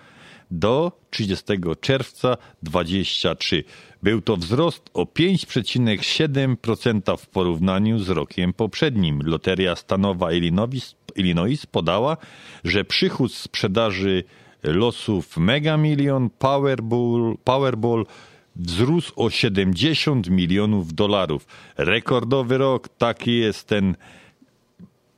[SPEAKER 1] do 30 czerwca 23. Był to wzrost o 5,7% w porównaniu z rokiem poprzednim. Loteria stanowa Illinois, Illinois podała, że przychód sprzedaży losów Mega Million, Powerball, Powerball wzrósł o 70 milionów dolarów. Rekordowy rok, taki jest ten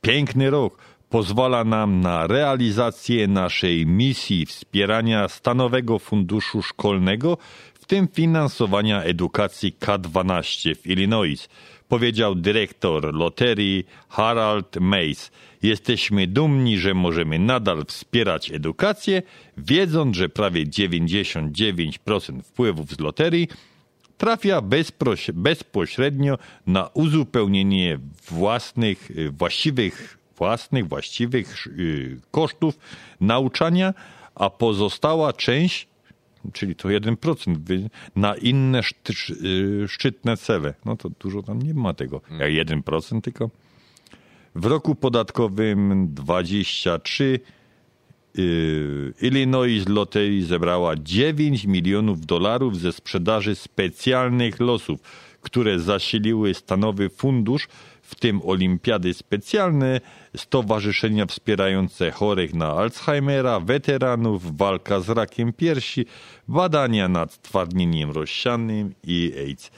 [SPEAKER 1] piękny rok pozwala nam na realizację naszej misji wspierania Stanowego Funduszu Szkolnego, w tym finansowania edukacji K12 w Illinois, powiedział dyrektor loterii Harald Mays. Jesteśmy dumni, że możemy nadal wspierać edukację, wiedząc, że prawie 99% wpływów z loterii trafia bezpośrednio na uzupełnienie własnych, właściwych, własnych, właściwych y, kosztów nauczania, a pozostała część, czyli to 1%, wy- na inne y, szczytne cele. No to dużo tam nie ma tego. Jak 1% tylko. W roku podatkowym 23 Yy, Illinois Lottery zebrała 9 milionów dolarów ze sprzedaży specjalnych losów, które zasiliły stanowy fundusz, w tym olimpiady specjalne, stowarzyszenia wspierające chorych na Alzheimera, weteranów, walka z rakiem piersi, badania nad twardnieniem rozsianym i AIDS.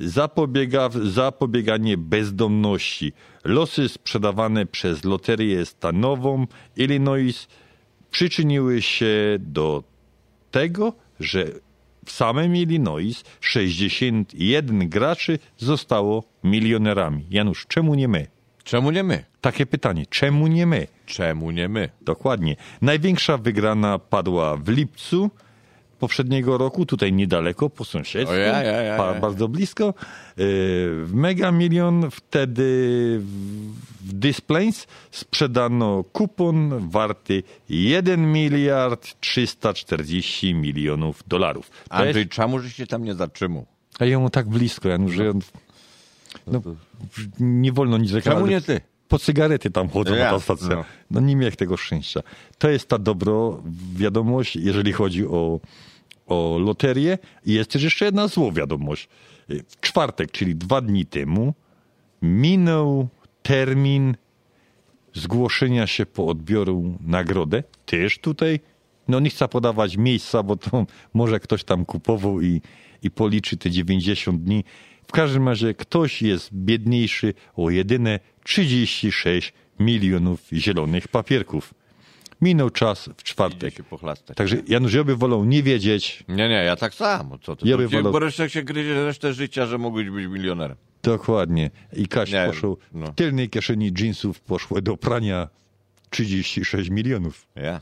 [SPEAKER 1] Zapobiega, zapobieganie bezdomności. Losy sprzedawane przez loterię stanową Illinois przyczyniły się do tego, że w samym Illinois 61 graczy zostało milionerami. Janusz, czemu nie my?
[SPEAKER 2] Czemu nie my?
[SPEAKER 1] Takie pytanie, czemu nie my?
[SPEAKER 2] Czemu nie my?
[SPEAKER 1] Dokładnie. Największa wygrana padła w lipcu poprzedniego roku, tutaj niedaleko, po
[SPEAKER 2] ja, ja, ja, ja.
[SPEAKER 1] bardzo blisko. Yy, W Mega Million wtedy w Displays sprzedano kupon warty 1 miliard 340 milionów dolarów. To
[SPEAKER 2] Andrzej,
[SPEAKER 1] jest,
[SPEAKER 2] czemu żeście tam nie zatrzymał?
[SPEAKER 1] a jemu tak blisko, Janusz, że on, no, nie wolno nic reklamować.
[SPEAKER 2] Czemu nie ty?
[SPEAKER 1] Po cygarety tam chodzą
[SPEAKER 2] Ja,
[SPEAKER 1] na ta stacja.
[SPEAKER 2] no.
[SPEAKER 1] No. nie miałem tego szczęścia. To jest ta dobro wiadomość, jeżeli chodzi o, o loterię. I jest też jeszcze jedna zło wiadomość. W czwartek, czyli dwa dni temu, minął termin zgłoszenia się po odbioru nagrodę. Też tutaj, no nie chcę podawać miejsca, bo to może ktoś tam kupował i, i policzy te 90 dni. W każdym razie ktoś jest biedniejszy o jedyne 36 milionów zielonych papierków. Minął czas w czwartek.
[SPEAKER 2] się pochlastać.
[SPEAKER 1] Także Janusz, ja bym wolał nie wiedzieć.
[SPEAKER 2] Nie, nie, ja tak samo. Co ty?
[SPEAKER 1] Ja bym wolał-
[SPEAKER 2] Bo resztę się gryzie resztę życia, że mogłeś być milionerem.
[SPEAKER 1] Dokładnie. I Kaś
[SPEAKER 2] Nie,
[SPEAKER 1] poszło,
[SPEAKER 2] no.
[SPEAKER 1] w tylnej kieszeni jeansów poszło do prania 36 milionów.
[SPEAKER 2] Ja.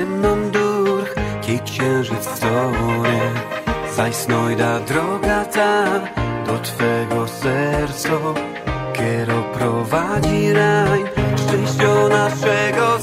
[SPEAKER 10] sin mundur Kik księżyc tonie Zajsnojda droga ta Do twego serca. Kiero prowadzi raj Szczęścio naszego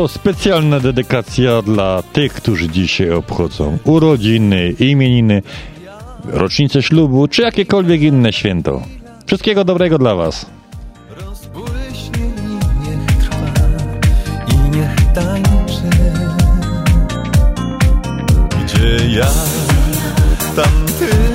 [SPEAKER 10] to
[SPEAKER 1] specjalna dedykacja dla tych, którzy dzisiaj obchodzą urodziny, imieniny, rocznicę ślubu czy jakiekolwiek inne święto. Wszystkiego dobrego dla Was.
[SPEAKER 22] Gdzie ja, tam ty.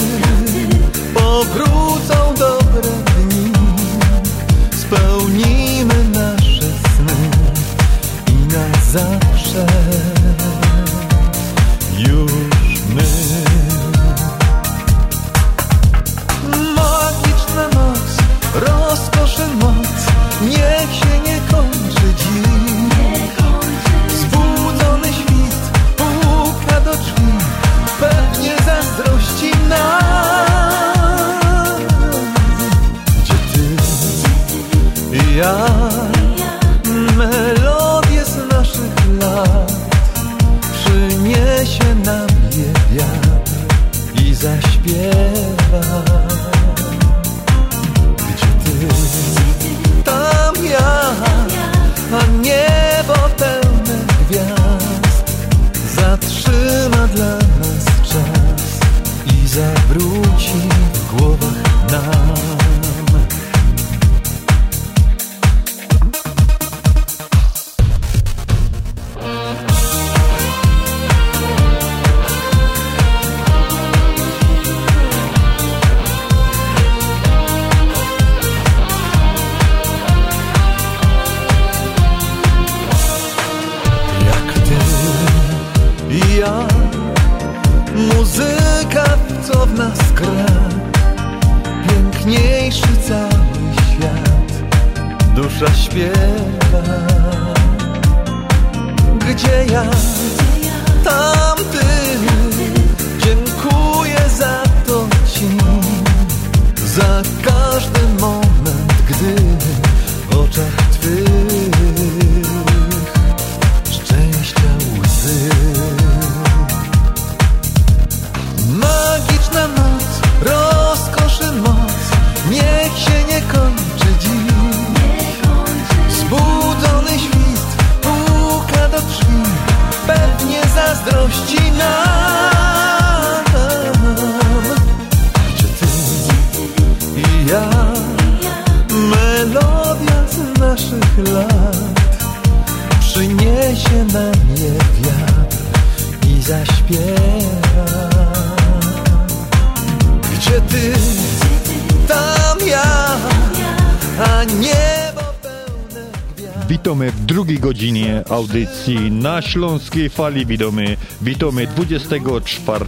[SPEAKER 19] audycji na Śląskiej Fali witamy, witamy 24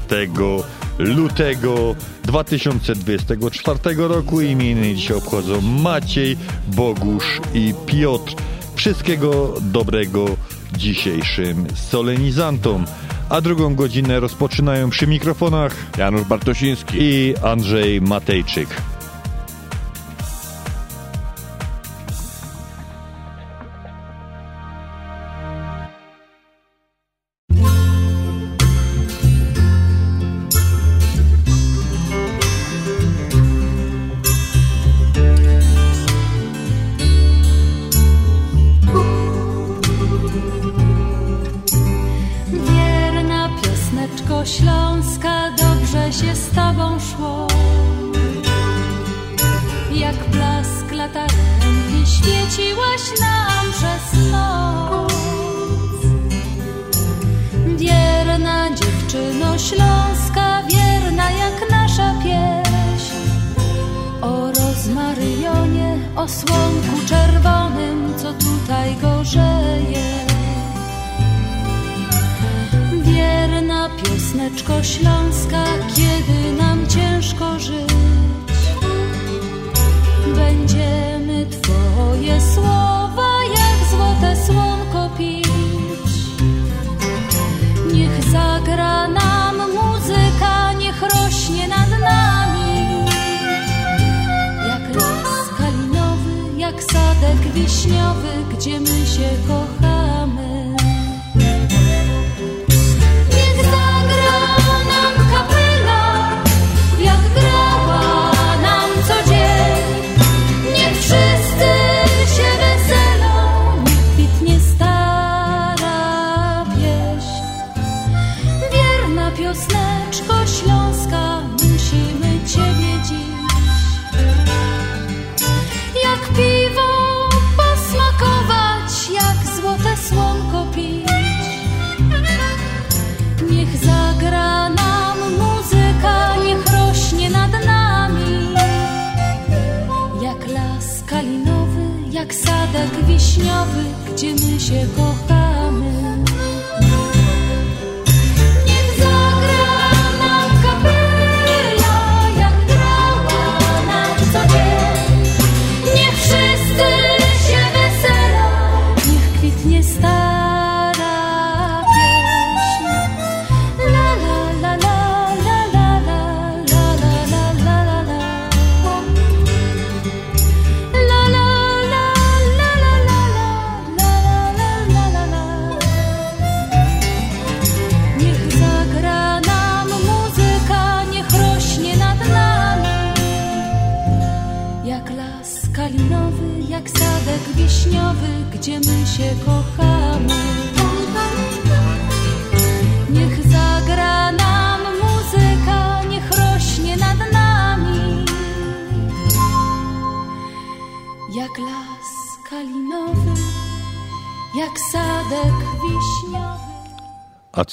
[SPEAKER 19] lutego 2024 roku. Imieniny dzisiaj obchodzą Maciej, Bogusz i Piotr. Wszystkiego dobrego dzisiejszym solenizantom. A drugą godzinę rozpoczynają przy mikrofonach
[SPEAKER 2] Janusz Bartosiński
[SPEAKER 19] i Andrzej Matejczyk.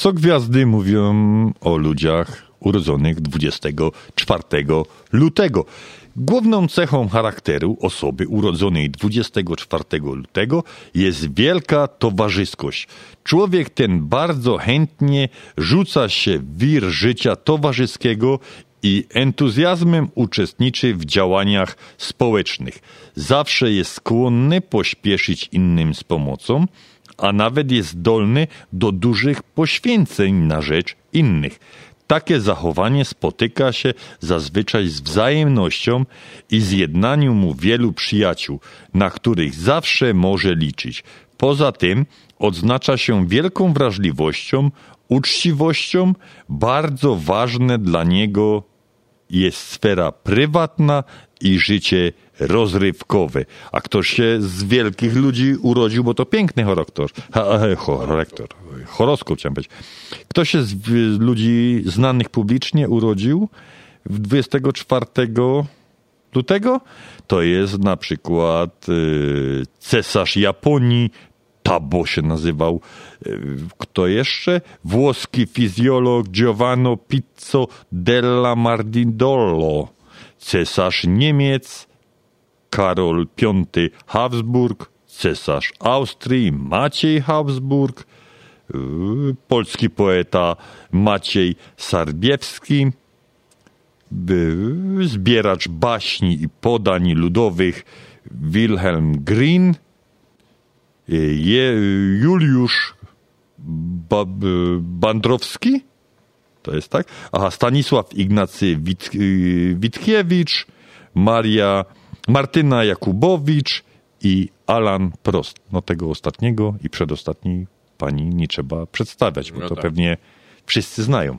[SPEAKER 19] co gwiazdy mówią o ludziach urodzonych 24 lutego. Główną cechą charakteru osoby urodzonej 24 lutego jest wielka towarzyskość. Człowiek ten bardzo chętnie rzuca się w wir życia towarzyskiego
[SPEAKER 1] i entuzjazmem uczestniczy w działaniach społecznych. Zawsze jest skłonny pośpieszyć innym z pomocą, a nawet jest zdolny do dużych poświęceń na rzecz innych. Takie zachowanie spotyka się zazwyczaj z wzajemnością i zjednaniu mu wielu przyjaciół, na których zawsze może liczyć. Poza tym odznacza się wielką wrażliwością, uczciwością, bardzo ważne dla niego jest sfera prywatna i życie rozrywkowe. A ktoś się z wielkich ludzi urodził, bo to piękny charakter, charakter, horoskop chciałem powiedzieć. Ktoś się z ludzi znanych publicznie urodził w 24 lutego, to jest na przykład y, cesarz Japonii, Tabo się nazywał. Y, Kto jeszcze? Włoski fizjolog Giovanni Pizzo della Mardindolo. Cesarz Niemiec Karol V Habsburg. Cesarz Austrii Maciej Habsburg. Y, Polski poeta Maciej Sarbiewski. Y, Zbieracz baśni i podań ludowych Wilhelm Green. Je, Juliusz ba, Bandrowski, to jest tak? Aha, Stanisław Ignacy Wit, Witkiewicz, Maria, Martyna Jakubowicz i Alan Prost. No tego ostatniego i przedostatni pani nie trzeba przedstawiać, bo
[SPEAKER 2] No
[SPEAKER 1] to
[SPEAKER 2] tak.
[SPEAKER 1] pewnie wszyscy znają.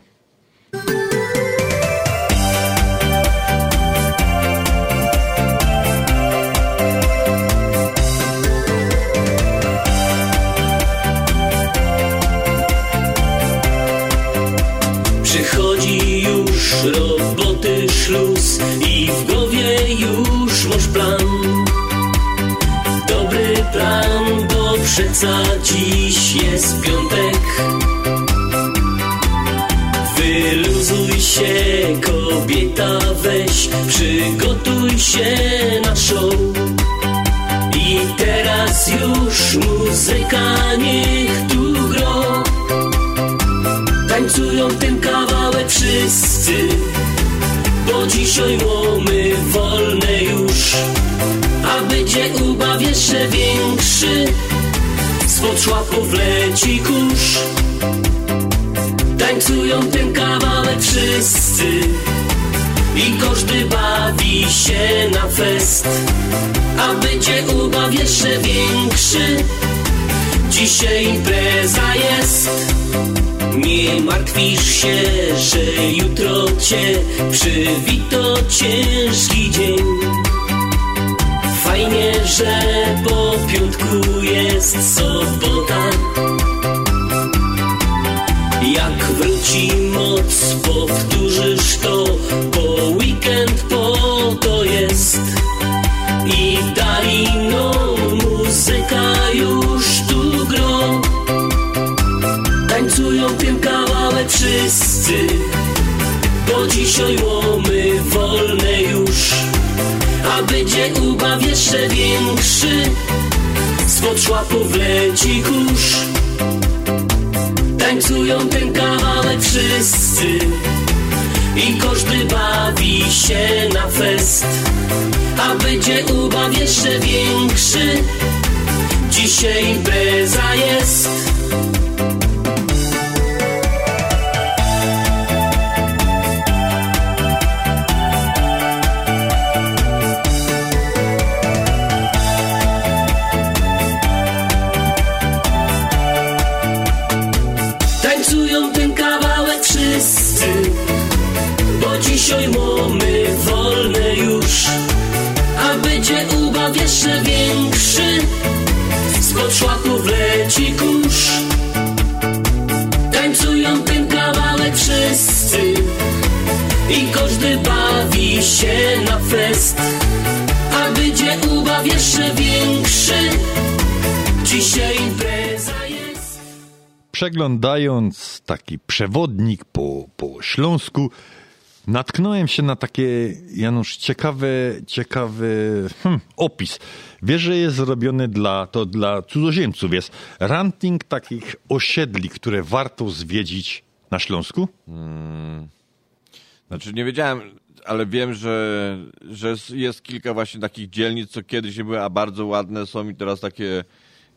[SPEAKER 12] I w głowie już masz plan. Dobry plan, bo przeca dziś jest piątek. Wyluzuj się, kobieta, weź, przygotuj się na show. I teraz już muzyka niech tu gro. Tańcują ten kawałek wszyscy Bo dzisiaj łomy wolne już. A będzie ubaw jeszcze większy. Spod szłapów leci kurz. Tańcują ten kawałek wszyscy. I każdy bawi się na fest. A będzie ubaw jeszcze większy Dzisiaj impreza jest nie martwisz się, że jutro cię przywito ciężki dzień. Fajnie, że po piątku jest sobota. Jak wróci moc, powtórzysz to, bo weekend po to jest. Tańcują tym kawałek wszyscy. Bo dzisiaj łomy wolne już. A będzie ubaw jeszcze większy. Spod szłapów leci kurz. Tańcują ten kawałek wszyscy. I każdy bawi się na fest. A będzie ubaw jeszcze większy. Dzisiaj impreza jest
[SPEAKER 1] Przeglądając taki przewodnik po, po Śląsku, natknąłem się na takie, Janusz, ciekawe, ciekawy hmm, opis. Wiesz, że jest zrobiony dla, to dla cudzoziemców. Jest ranking takich osiedli, które warto zwiedzić na Śląsku?
[SPEAKER 2] Znaczy nie wiedziałem, ale wiem, że, że jest kilka właśnie takich dzielnic, co kiedyś nie były, a bardzo ładne są i teraz takie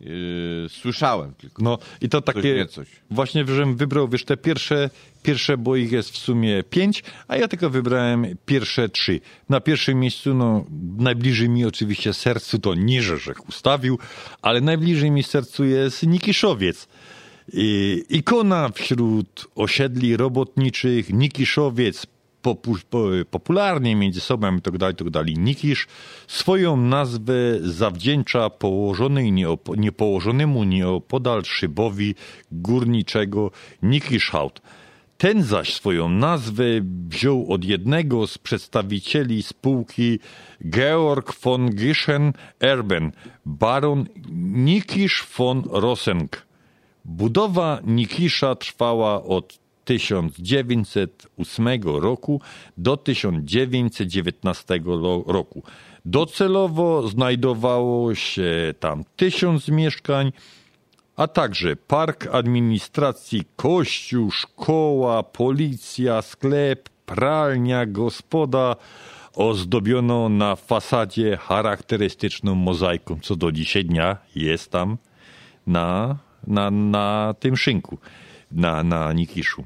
[SPEAKER 2] yy, słyszałem tylko.
[SPEAKER 1] No i to takie, właśnie, żebym wybrał, wiesz, te pierwsze, pierwsze, bo ich jest w sumie pięć, a ja tylko wybrałem pierwsze trzy. Na pierwszym miejscu, no, najbliżej mi oczywiście sercu to nie Rzeszek ustawił, ale najbliżej mi sercu jest Nikiszowiec. I, ikona wśród osiedli robotniczych, Nikiszowiec, popu, po, popularnie między sobą i tak dalej, tak. Nikisz swoją nazwę zawdzięcza położonej nieopo, niepołożonemu nieopodal szybowi górniczego Nikiszhaut. Ten zaś swoją nazwę wziął od jednego z przedstawicieli spółki Georg von Gischen-Erben, baron Nikisz von Rosenk. Budowa Nikisza trwała od 1908 roku do 1919 lo- roku. Docelowo znajdowało się tam tysiąc mieszkań, a także park administracji, kościół, szkoła, policja, sklep, pralnia, gospoda ozdobiono na fasadzie charakterystyczną mozaiką, co do dzisiaj dnia jest tam na, na, na tym szynku, na, na Nikiszu.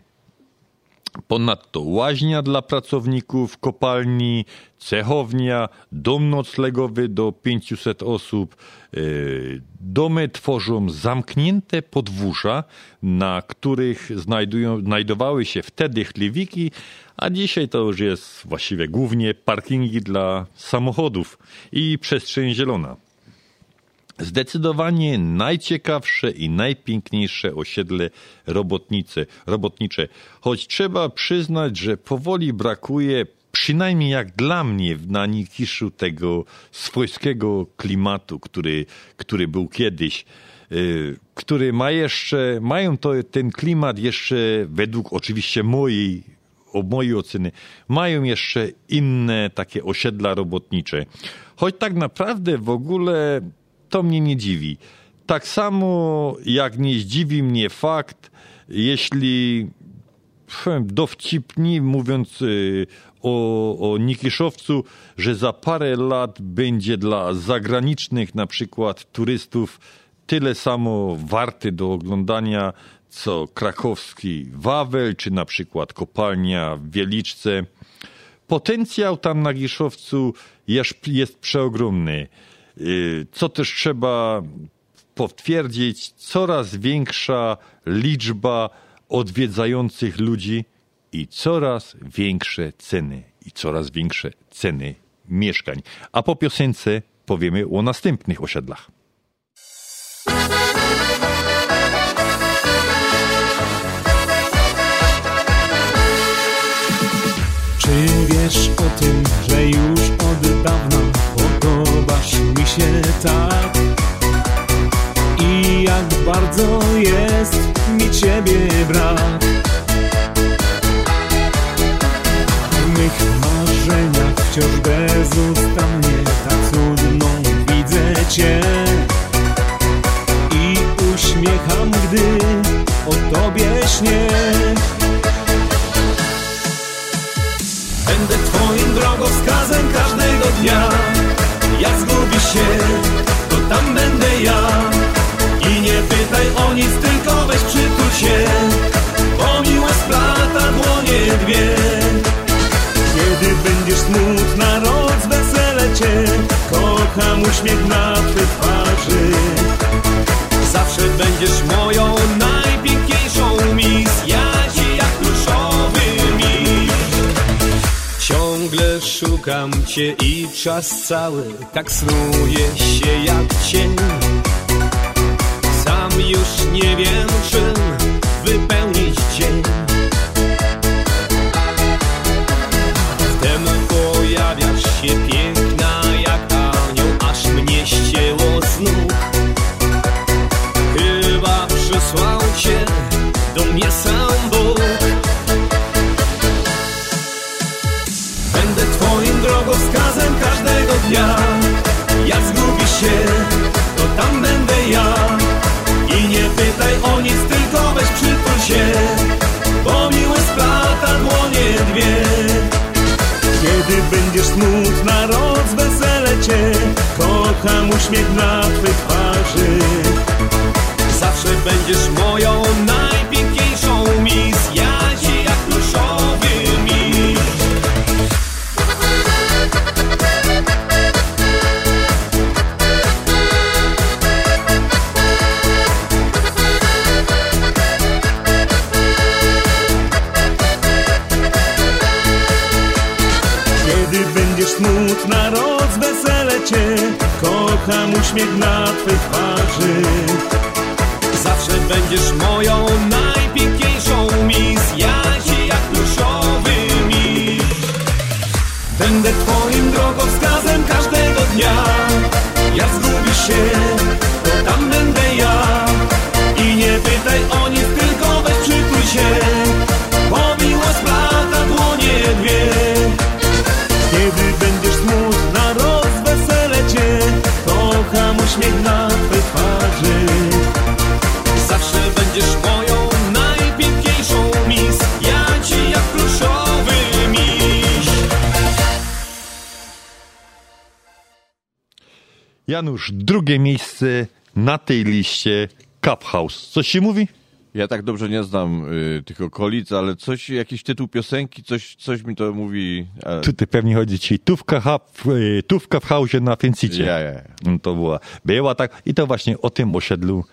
[SPEAKER 1] Ponadto łaźnia dla pracowników kopalni, cechownia, dom noclegowy do 500 osób. Yy, Domy tworzą zamknięte podwórza, na których znajdują, znajdowały się wtedy chlewiki, a dzisiaj to już jest właściwie głównie parkingi dla samochodów i przestrzeń zielona. Zdecydowanie najciekawsze i najpiękniejsze osiedle robotnice, robotnicze, choć trzeba przyznać, że powoli brakuje, przynajmniej jak dla mnie, na Nikiszu tego swojskiego klimatu, który, który był kiedyś, y, który ma jeszcze, mają to, ten klimat jeszcze według oczywiście mojej o mojej oceny, mają jeszcze inne takie osiedla robotnicze. Choć tak naprawdę w ogóle to mnie nie dziwi. Tak samo jak nie zdziwi mnie fakt, jeśli dowcipni, mówiąc y, o, o Nikiszowcu, że za parę lat będzie dla zagranicznych na przykład turystów tyle samo warty do oglądania, co krakowski Wawel, czy na przykład kopalnia w Wieliczce. Potencjał tam na Giszowcu jest, jest przeogromny. Y, Co też trzeba potwierdzić, coraz większa liczba odwiedzających ludzi i coraz większe ceny i coraz większe ceny mieszkań. A po piosence powiemy o następnych osiedlach.
[SPEAKER 12] Czy wiesz o tym, że już od dawna mi się tak? I jak bardzo jest mi ciebie brak? W mych marzeniach wciąż bezustannie tak cudną widzę cię I uśmiecham, gdy o tobie śnię
[SPEAKER 20] Będę twoim drogowskazem każdego dnia się, to tam będę ja. I nie pytaj o nic, tylko weź przytul się Bo miłość splata dłonie dwie.
[SPEAKER 12] Kiedy będziesz smutna, rozwesele cię Kocham uśmiech na twej twarzy.
[SPEAKER 20] Zawsze będziesz moją
[SPEAKER 12] szukam cię i czas cały tak snuje się jak cień.
[SPEAKER 20] Sam już nie wiem czym wypełnić dzień dnia Jak zgubi się, to tam będę ja. I nie pytaj o nic, tylko weź przytul się Bo miły splata dłonie dwie. Kiedy będziesz smutna, rozwesele cię Kocham uśmiech na twych twarzy. Zawsze będziesz moją uśmiech na twej twarzy. Zawsze będziesz moją najpiękniejszą mis Ja ci jak pluszowy miś Będę twoim drogowskazem każdego dnia. Jak zgubisz się,
[SPEAKER 1] Janusz, drugie miejsce na tej liście Cup House. Coś się mówi?
[SPEAKER 2] Ja tak dobrze nie znam y, tych okolic, ale coś, jakiś tytuł piosenki, coś, coś mi to mówi. e,
[SPEAKER 1] Tutaj pewnie chodzi ci tówka, hub, y, tówka w hausie na Fencicie.
[SPEAKER 2] Ja, ja, ja.
[SPEAKER 1] No To była, była tak i to właśnie o tym osiedlu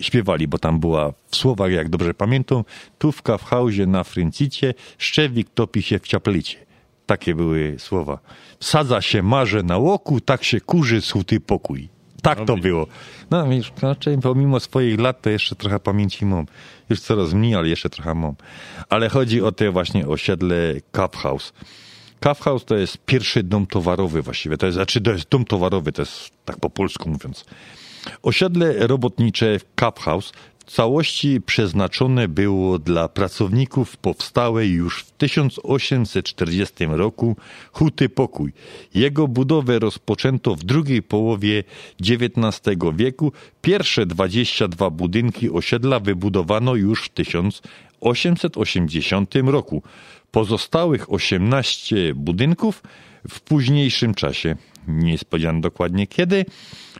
[SPEAKER 1] śpiewali, bo tam była w słowach, jak dobrze pamiętam, tówka w hausie na Fencicie, szczewik topi się w ciaplicie. Takie były słowa. Sadza się marze na łoku, tak się kurzy suty pokój. Tak to było. No wiesz, raczej pomimo swoich lat to jeszcze trochę pamięci mam. Już coraz mniej, ale jeszcze trochę mam. Ale chodzi o te właśnie osiedle Cup House. Cup House to jest pierwszy dom towarowy właściwie. To jest, znaczy to jest dom towarowy, to jest tak po polsku mówiąc. Osiedle robotnicze Cup House w całości przeznaczone było dla pracowników powstałej już w 1840 roku Huty Pokój. Jego budowę rozpoczęto w drugiej połowie XIX wieku. Pierwsze 22 budynki osiedla wybudowano już w 1880 roku. Pozostałych 18 budynków w późniejszym czasie, nie jest powiedziane dokładnie kiedy,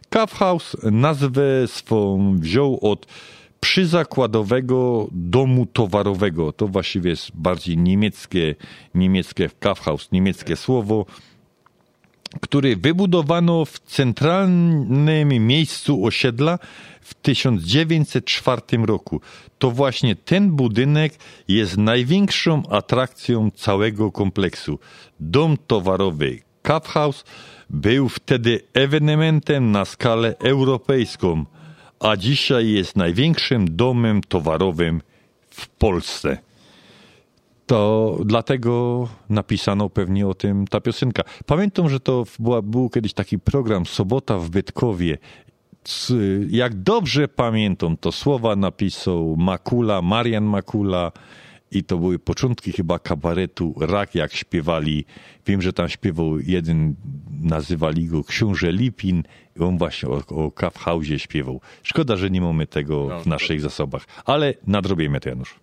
[SPEAKER 1] Kaufhaus nazwę swą wziął od przyzakładowego domu towarowego. To właściwie jest bardziej niemieckie, niemieckie Kaufhaus, niemieckie słowo, który wybudowano w centralnym miejscu osiedla w 1904 roku. To właśnie ten budynek jest największą atrakcją całego kompleksu. Dom towarowy Kaufhaus był wtedy ewenementem na skalę europejską, a dzisiaj jest największym domem towarowym w Polsce. To dlatego napisano pewnie o tym ta piosenka. Pamiętam, że to była, był kiedyś taki program Sobota w Bytkowie. Jak dobrze pamiętam, to słowa napisał Makula, Marian Makula i to były początki chyba kabaretu Rak, jak śpiewali. Wiem, że tam śpiewał jeden, nazywali go Książę Lipin i on właśnie o, o śpiewał. Szkoda, że nie mamy tego w naszych zasobach, ale nadrobimy to, Janusz.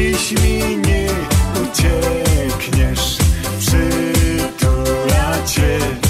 [SPEAKER 23] dziś mi nie uciekniesz, przytula
[SPEAKER 24] cię.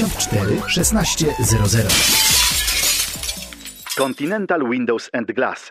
[SPEAKER 25] 794 1600 Continental Windows and Glass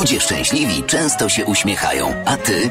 [SPEAKER 26] Ludzie szczęśliwi często się uśmiechają. A ty,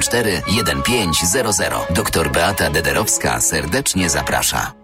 [SPEAKER 26] 630-914-1500. Doktor Beata Dederowska serdecznie zaprasza.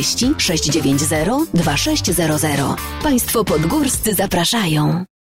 [SPEAKER 27] 690 2600. Państwo podgórscy zapraszają.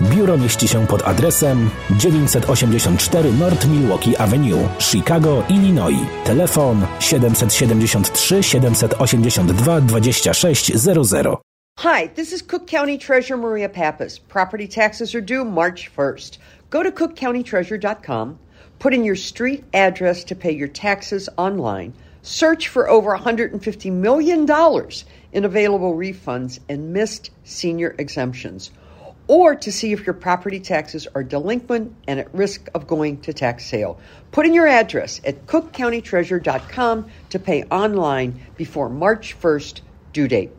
[SPEAKER 28] Biuro mieści się pod adresem 984 North Milwaukee Avenue, Chicago, Illinois. Telefon 773 782 2600.
[SPEAKER 9] Hi, this is Cook County Treasurer Maria Pappas. Property taxes are due March 1st. Go to cookcountytreasurer.com, put in your street address to pay your taxes online, search for over $150 million in available refunds and missed senior exemptions, or to see if your property taxes are delinquent and at risk of going to tax sale. Put in your address at cookcountytreasurer.com to pay online before March 1st due date.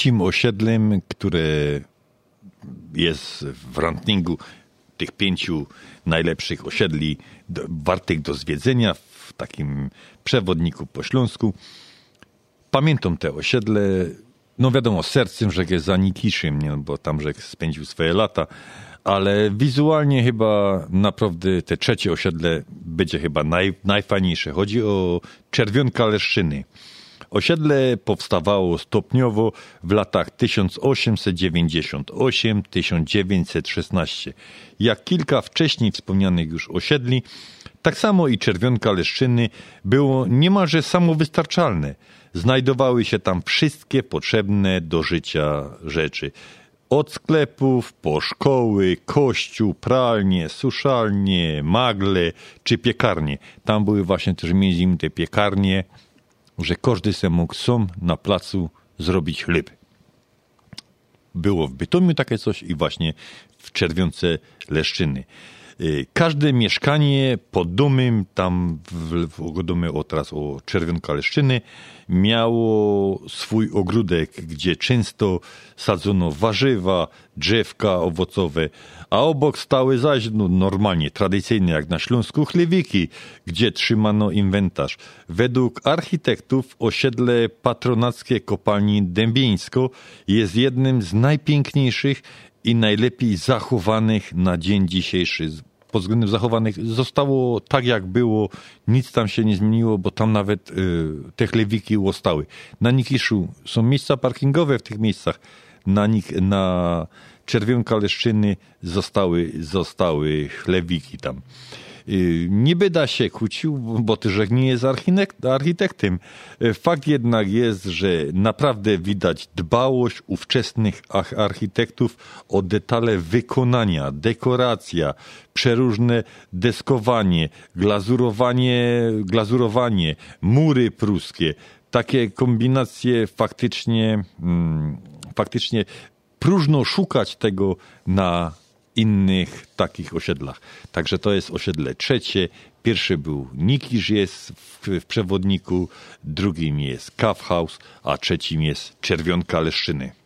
[SPEAKER 1] Trzecim osiedlem, które jest w rankingu tych pięciu najlepszych osiedli do, wartych do zwiedzenia w takim przewodniku po Śląsku. Pamiętam te osiedle, no wiadomo, sercem, że jest za Nikiszym, nie? bo tam, że spędził swoje lata, ale wizualnie chyba naprawdę te trzecie osiedle będzie chyba naj, najfajniejsze. Chodzi o Czerwionka Leszczyny. Osiedle powstawało stopniowo w latach 1898-1916. Jak kilka wcześniej wspomnianych już osiedli, tak samo i Czerwionka Leszczyny było niemalże samowystarczalne. Znajdowały się tam wszystkie potrzebne do życia rzeczy. Od sklepów po szkoły, kościół, pralnie, suszalnie, magle czy piekarnie. Tam były właśnie też między innymi te piekarnie, że każdy se mógł sam na placu zrobić chleb. Było w Bytomiu takie coś i właśnie w Czerwionce Leszczyny. Y, Każde mieszkanie pod domem, tam w, w domie o teraz o Czerwionka Leszczyny, miało swój ogródek, gdzie często sadzono warzywa, drzewka owocowe, a obok stały zaś no, normalnie, tradycyjnie jak na Śląsku chlewiki, gdzie trzymano inwentarz. Według architektów osiedle patronackie kopalni Dębieńsko jest jednym z najpiękniejszych i najlepiej zachowanych na dzień dzisiejszy. Pod względem zachowanych zostało tak jak było, nic tam się nie zmieniło, bo tam nawet y, te chlewiki łostały. Na Nikiszu są miejsca parkingowe w tych miejscach. Na, nik, na Czerwionka Leszczyny zostały, zostały chlewiki tam. Y, Nie byda się kłócił, bo też nie jest architek- architektem. Y, Fakt jednak jest, że naprawdę widać dbałość ówczesnych architektów o detale wykonania, dekoracja, przeróżne deskowanie, glazurowanie, glazurowanie, mury pruskie. Takie kombinacje faktycznie, mm, faktycznie próżno szukać tego na innych takich osiedlach. Także to jest osiedle trzecie. Pierwszy był Nikisz jest w, w przewodniku, drugim jest Kaufhaus, a trzecim jest Czerwionka Leszczyny.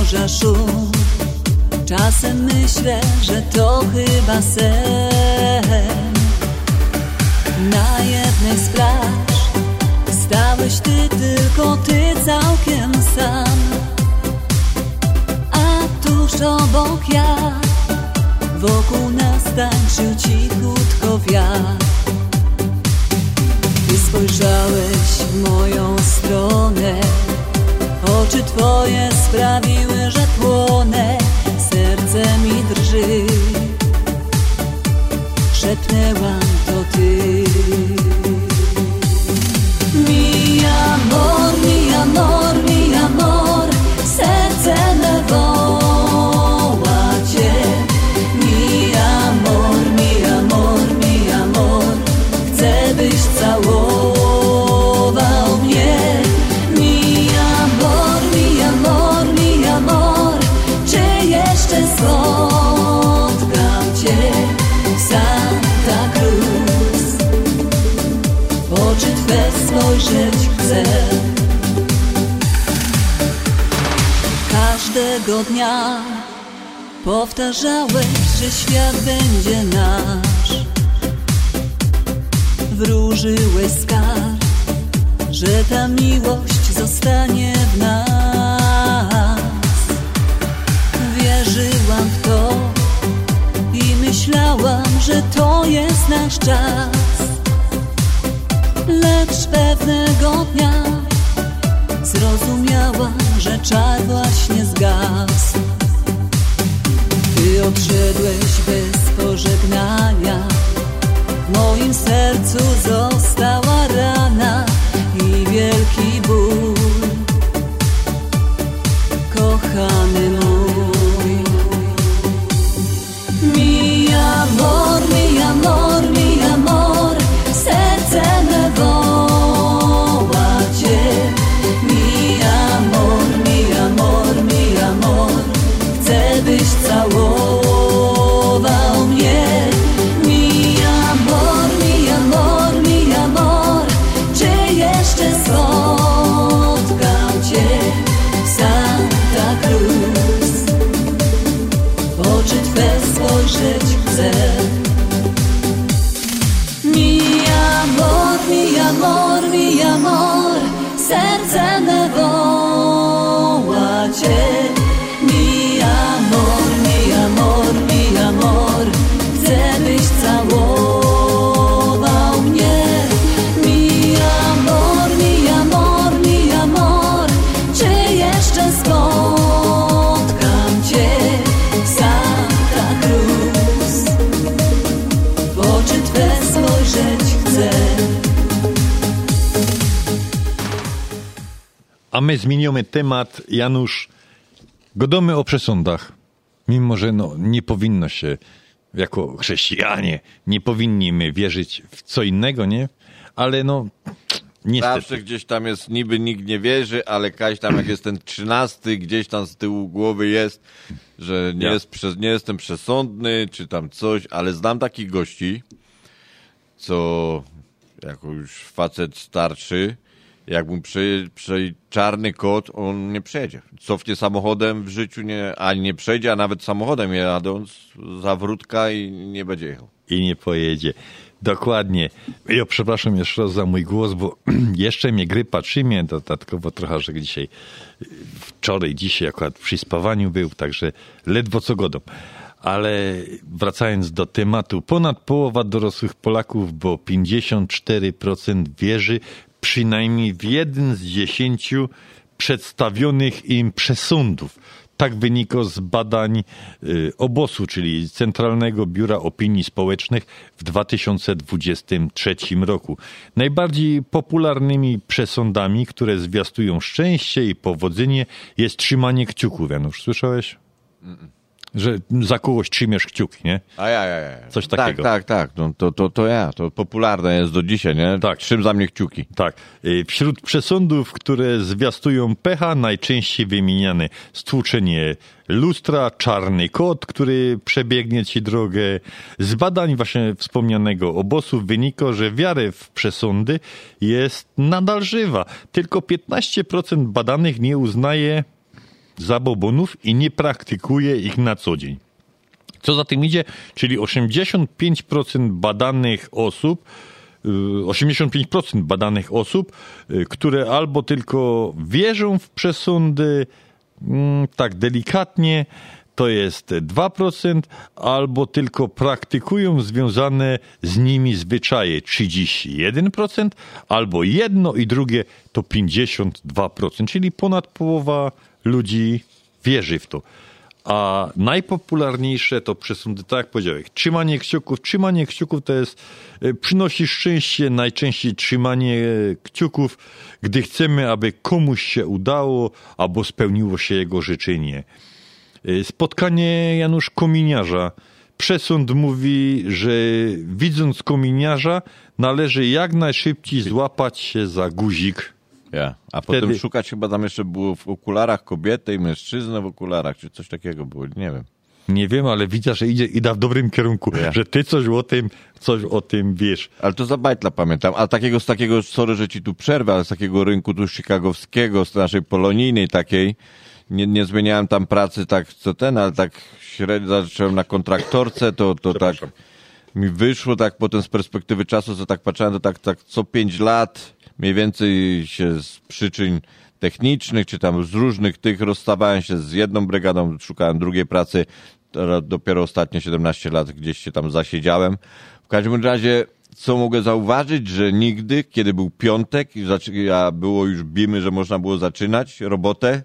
[SPEAKER 29] Morza szum. Czasem myślę, że to chyba sen. Na jednej z plaż stałeś ty, tylko ty całkiem sam, a tuż obok ja. Wokół nas tańczył cichutko wiatr Ty spojrzałeś w moją stronę Oczy twoje sprawiły, że płonę Serce mi drży. Szepnęłam to ty. Mi amor, mi amor, mi amor Serce me Każdego dnia Powtarzałeś, że świat będzie nasz wróżyłeś skarb, że ta miłość zostanie w nas. Wierzyłam w to i myślałam, że to jest nasz czas. Lecz pewnego dnia zrozumiałam, że czar właśnie zgasł. Ty odszedłeś bez pożegnania. W moim sercu została rana i wielki
[SPEAKER 1] A my zmieniamy temat, Janusz. Godomy o przesądach. Mimo, że no, nie powinno się, jako chrześcijanie, nie powinniśmy wierzyć w co innego, nie? Ale no, niestety.
[SPEAKER 2] Zawsze gdzieś tam jest, niby nikt nie wierzy, ale kaś tam jak jest ten trzynasty, gdzieś tam z tyłu głowy jest, że nie,
[SPEAKER 1] Ja.
[SPEAKER 2] jest, nie jestem przesądny, czy tam coś, ale znam takich gości, co jako już facet starszy, jak mu przy, przy czarny kot, on nie przejedzie. Cofnie samochodem w życiu nie, ani nie przejdzie, a nawet samochodem jadąc, zawrótka i nie będzie jechał.
[SPEAKER 1] I nie pojedzie. Dokładnie. Ja przepraszam jeszcze raz za mój głos, bo [CLEARS THROAT] jeszcze mnie grypa trzymie, dodatkowo trochę, że dzisiaj, wczoraj, dzisiaj akurat przy spawaniu był, także ledwo co godą. Ale wracając do tematu, ponad połowa dorosłych Polaków, bo 54% wierzy przynajmniej w jeden z dziesięciu przedstawionych im przesądów. Tak wynika z badań y, obosu, czyli Centralnego Biura Opinii Społecznych w 2023 roku. Najbardziej popularnymi przesądami, które zwiastują szczęście i powodzenie, jest trzymanie kciuków. Janusz, słyszałeś? Że za kogoś trzymiesz kciuki, nie?
[SPEAKER 2] A ja, ja, ja.
[SPEAKER 1] Coś
[SPEAKER 2] tak,
[SPEAKER 1] takiego.
[SPEAKER 2] Tak, tak, no, to, to, to ja. To popularne jest do dzisiaj, nie? Tak. Trzym za mnie kciuki.
[SPEAKER 1] Tak. Y, Wśród przesądów, które zwiastują pecha, najczęściej wymieniane stłuczenie lustra, czarny kot, który przebiegnie ci drogę. Z badań właśnie wspomnianego obosu wynika, że wiarę w przesądy jest nadal żywa. Tylko 15% badanych nie uznaje zabobonów i nie praktykuje ich na co dzień. Co za tym idzie, czyli 85% badanych osób, y, 85% badanych osób, y, które albo tylko wierzą w przesądy, mm, tak delikatnie, to jest 2%, albo tylko praktykują związane z nimi zwyczaje 31%, albo jedno i drugie to 52%, czyli ponad połowa ludzi wierzy w to. A najpopularniejsze to przesądy, tak jak powiedziałem, trzymanie kciuków. Trzymanie kciuków to jest, y, przynosi szczęście, najczęściej trzymanie e, kciuków, gdy chcemy, aby komuś się udało, albo spełniło się jego życzenie. Y, Spotkanie Janusz Kominiarza. Przesąd mówi, że widząc kominiarza, należy jak najszybciej złapać się za guzik.
[SPEAKER 2] Ja. A
[SPEAKER 1] Wtedy-
[SPEAKER 2] potem szukać chyba tam jeszcze było w okularach kobietę i mężczyznę w okularach, czy coś takiego było, nie wiem.
[SPEAKER 1] Nie wiem, ale widzę, że idzie, idę w dobrym kierunku, że ty coś o tym, coś o tym wiesz.
[SPEAKER 2] Ale to za bajtla pamiętam. A takiego, z takiego, sorry, że ci tu przerwę, ale z takiego rynku tu chicagowskiego, z naszej polonijnej takiej, nie, nie zmieniałem tam pracy tak co ten, ale tak średnio zacząłem na kontraktorce, to, to tak mi wyszło tak potem z perspektywy czasu, co tak patrzyłem, to tak, tak co pięć lat mniej więcej się z przyczyn technicznych, czy tam z różnych tych rozstawałem się z jedną brygadą, szukałem drugiej pracy. Dopiero ostatnie 17 lat gdzieś się tam zasiedziałem. W każdym razie, co mogę zauważyć, że nigdy, kiedy był piątek a było już bimy, że można było zaczynać robotę,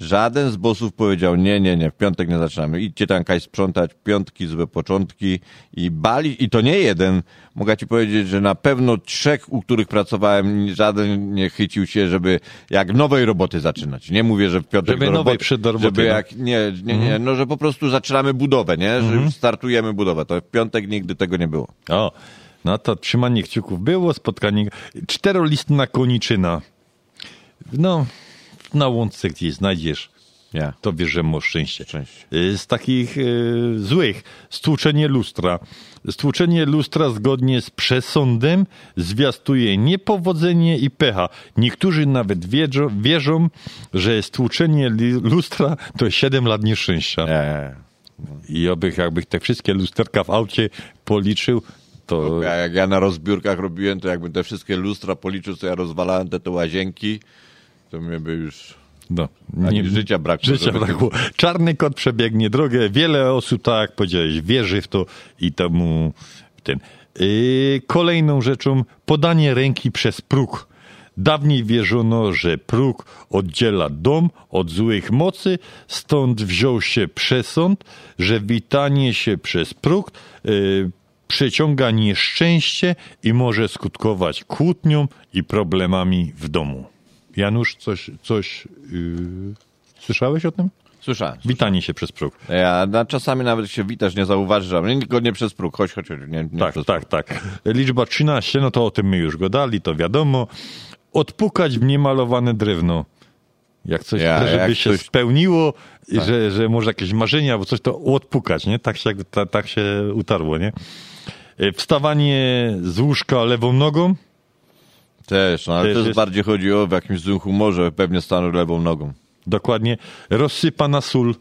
[SPEAKER 2] żaden z bossów powiedział, nie, nie, nie, w piątek nie zaczynamy. Idźcie tam kaj sprzątać, piątki, złe początki i bali, i to nie jeden. Mogę ci powiedzieć, że na pewno trzech, u których pracowałem, żaden nie chycił się, żeby jak nowej roboty zaczynać. Nie mówię, że w piątek
[SPEAKER 1] Żeby nowej do roboty,
[SPEAKER 2] Żeby
[SPEAKER 1] no.
[SPEAKER 2] jak, nie, nie, nie,
[SPEAKER 1] Mhm.
[SPEAKER 2] no, że po prostu zaczynamy budowę, nie? Że
[SPEAKER 1] Mhm.
[SPEAKER 2] startujemy budowę. To w piątek nigdy tego nie było.
[SPEAKER 1] O, no to trzymanie kciuków było, spotkanie. Czterolistna koniczyna. No, na łące gdzieś znajdziesz.
[SPEAKER 2] Ja.
[SPEAKER 1] To wiesz, że masz szczęście. Y, Z takich y, złych, stłuczenie lustra. Stłuczenie lustra zgodnie z przesądem zwiastuje niepowodzenie i pecha. Niektórzy nawet wierzą, wierzą że stłuczenie lustra to 7 lat nieszczęścia. I obych, jakbych te wszystkie lusterka w aucie policzył, to...
[SPEAKER 2] Ja, jak ja na rozbiórkach robiłem, to jakbym te wszystkie lustra policzył, co ja rozwalałem, te, te łazienki, to mnie by już
[SPEAKER 1] No,
[SPEAKER 2] ani życia brakło.
[SPEAKER 1] Życia brakło. Czarny kot przebiegnie drogę. Wiele osób, tak jak powiedziałeś, wierzy w to i temu ten. Yy, kolejną rzeczą, podanie ręki przez próg. Dawniej wierzono, że próg oddziela dom od złych mocy, stąd wziął się przesąd, że witanie się przez próg yy, przeciąga nieszczęście i może skutkować kłótnią i problemami w domu. Janusz, coś, coś yy, słyszałeś o tym?
[SPEAKER 2] Słyszałem.
[SPEAKER 1] Witanie się przez próg.
[SPEAKER 2] Ja na, czasami nawet się witasz, nie zauważysz, a mnie tylko nie przez próg, chodź, chodź, nie, nie
[SPEAKER 1] Tak, tak, tak. Liczba 13, no to o tym my już go dali, to wiadomo. Odpukać w niemalowane drewno. Jak coś,
[SPEAKER 2] Ja,
[SPEAKER 1] żeby
[SPEAKER 2] jak
[SPEAKER 1] się
[SPEAKER 2] coś-
[SPEAKER 1] spełniło,
[SPEAKER 2] Tak.
[SPEAKER 1] że, że może jakieś marzenia albo coś, to odpukać, nie? Tak się, ta, tak się utarło, nie? E, Wstawanie z łóżka lewą nogą.
[SPEAKER 2] Też, no ale
[SPEAKER 1] Też
[SPEAKER 2] to jest, bardziej chodzi o w jakimś złym humorze, pewnie stanął lewą nogą.
[SPEAKER 1] Dokładnie. Rozsypana sól.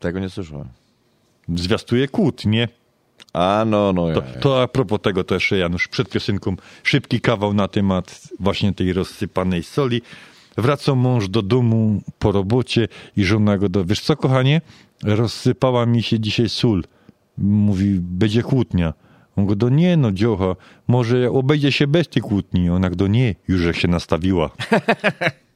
[SPEAKER 2] Tego nie słyszałem.
[SPEAKER 1] Zwiastuje kłótnie.
[SPEAKER 2] A, no, no.
[SPEAKER 1] To,
[SPEAKER 2] ja, ja.
[SPEAKER 1] to a propos tego też, Janusz, przed piosenką szybki kawał na temat właśnie tej rozsypanej soli. Wraca mąż do domu po robocie i żona go do... Wiesz co, kochanie? Rozsypała mi się dzisiaj sól. Mówi, będzie kłótnia. On go do nie, no dziocha, może obejdzie się bez tej kłótni. Ona go do nie, już jak się nastawiła. [LAUGHS]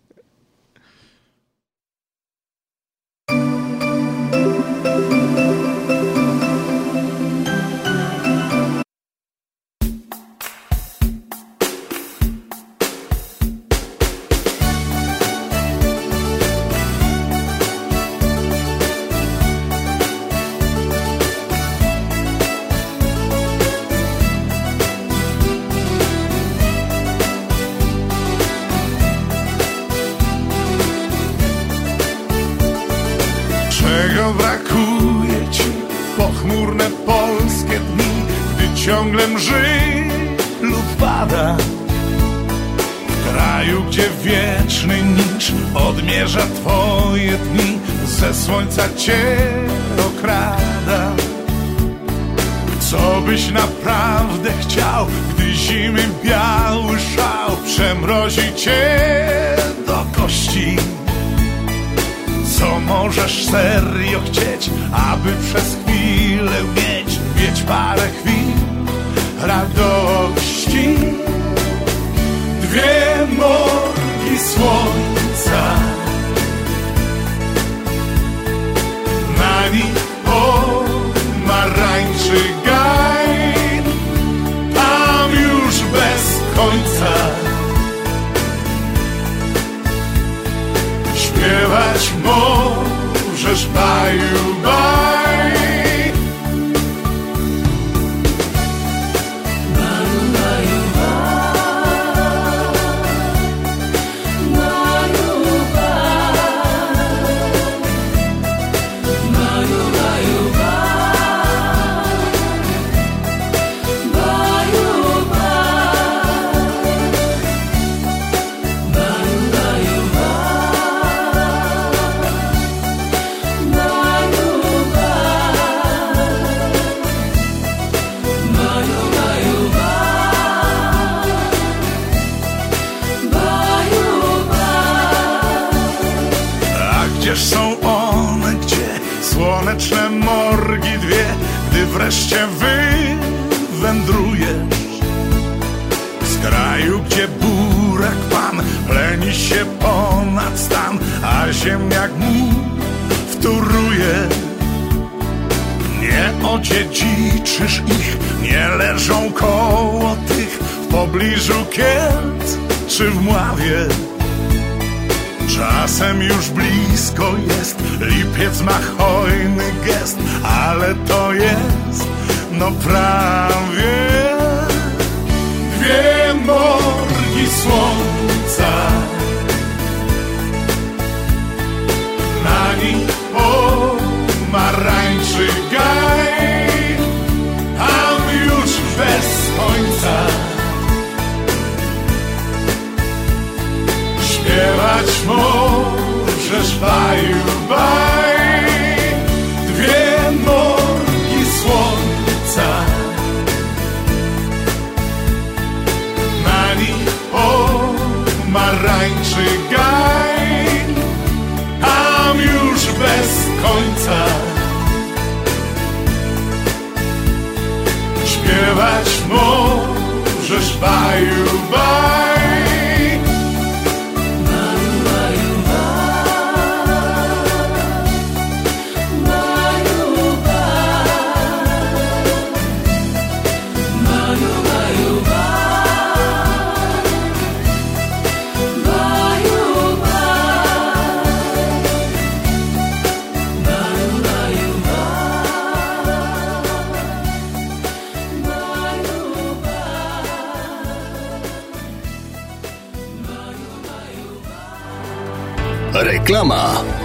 [SPEAKER 30] Reklama.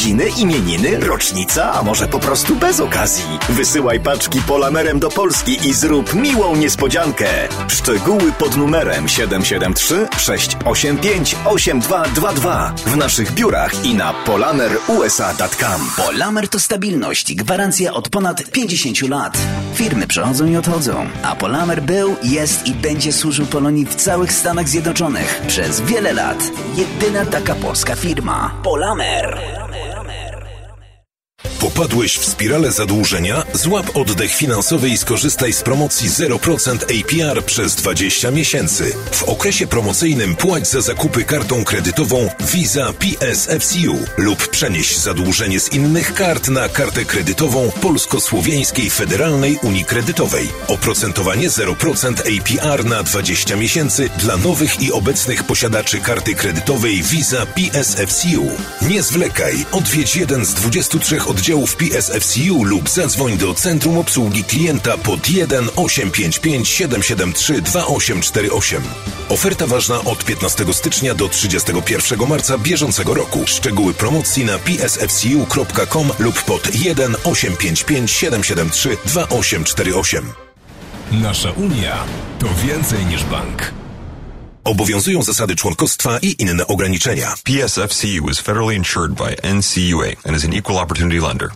[SPEAKER 30] Urodziny, imieniny, rocznica, a może po prostu bez okazji. Wysyłaj paczki Polamerem do Polski i zrób miłą niespodziankę. Szczegóły pod numerem 773 685 8222 w naszych biurach i na polamerusa.com.
[SPEAKER 31] Polamer to stabilność i gwarancja od ponad 50 lat. Firmy przychodzą i odchodzą, a Polamer był, jest i będzie służył Polonii w całych Stanach Zjednoczonych przez wiele lat. Jedyna taka polska firma. Polamer.
[SPEAKER 15] Popadłeś w spiralę zadłużenia? Złap oddech finansowy i skorzystaj z promocji 0% APR przez 20 miesięcy. W okresie promocyjnym płać za zakupy kartą kredytową Visa PSFCU lub przenieś zadłużenie z innych kart na kartę kredytową Polsko-Słowiańskiej Federalnej Unii Kredytowej. Oprocentowanie 0% APR na 20 miesięcy dla nowych i obecnych posiadaczy karty kredytowej Visa PSFCU. Nie zwlekaj, odwiedź jeden z 23 oddziałów PSFCU lub zadzwoń do Centrum Obsługi Klienta pod 1 855 773 2848. Oferta ważna od 15 stycznia do 31 marca bieżącego roku. Szczegóły promocji na psfcu.com lub pod 1 855 773 2848.
[SPEAKER 32] Nasza Unia to więcej niż bank.
[SPEAKER 15] Obowiązują zasady członkostwa i inne ograniczenia.
[SPEAKER 17] PSFCU is federally insured by NCUA and is an equal opportunity lender.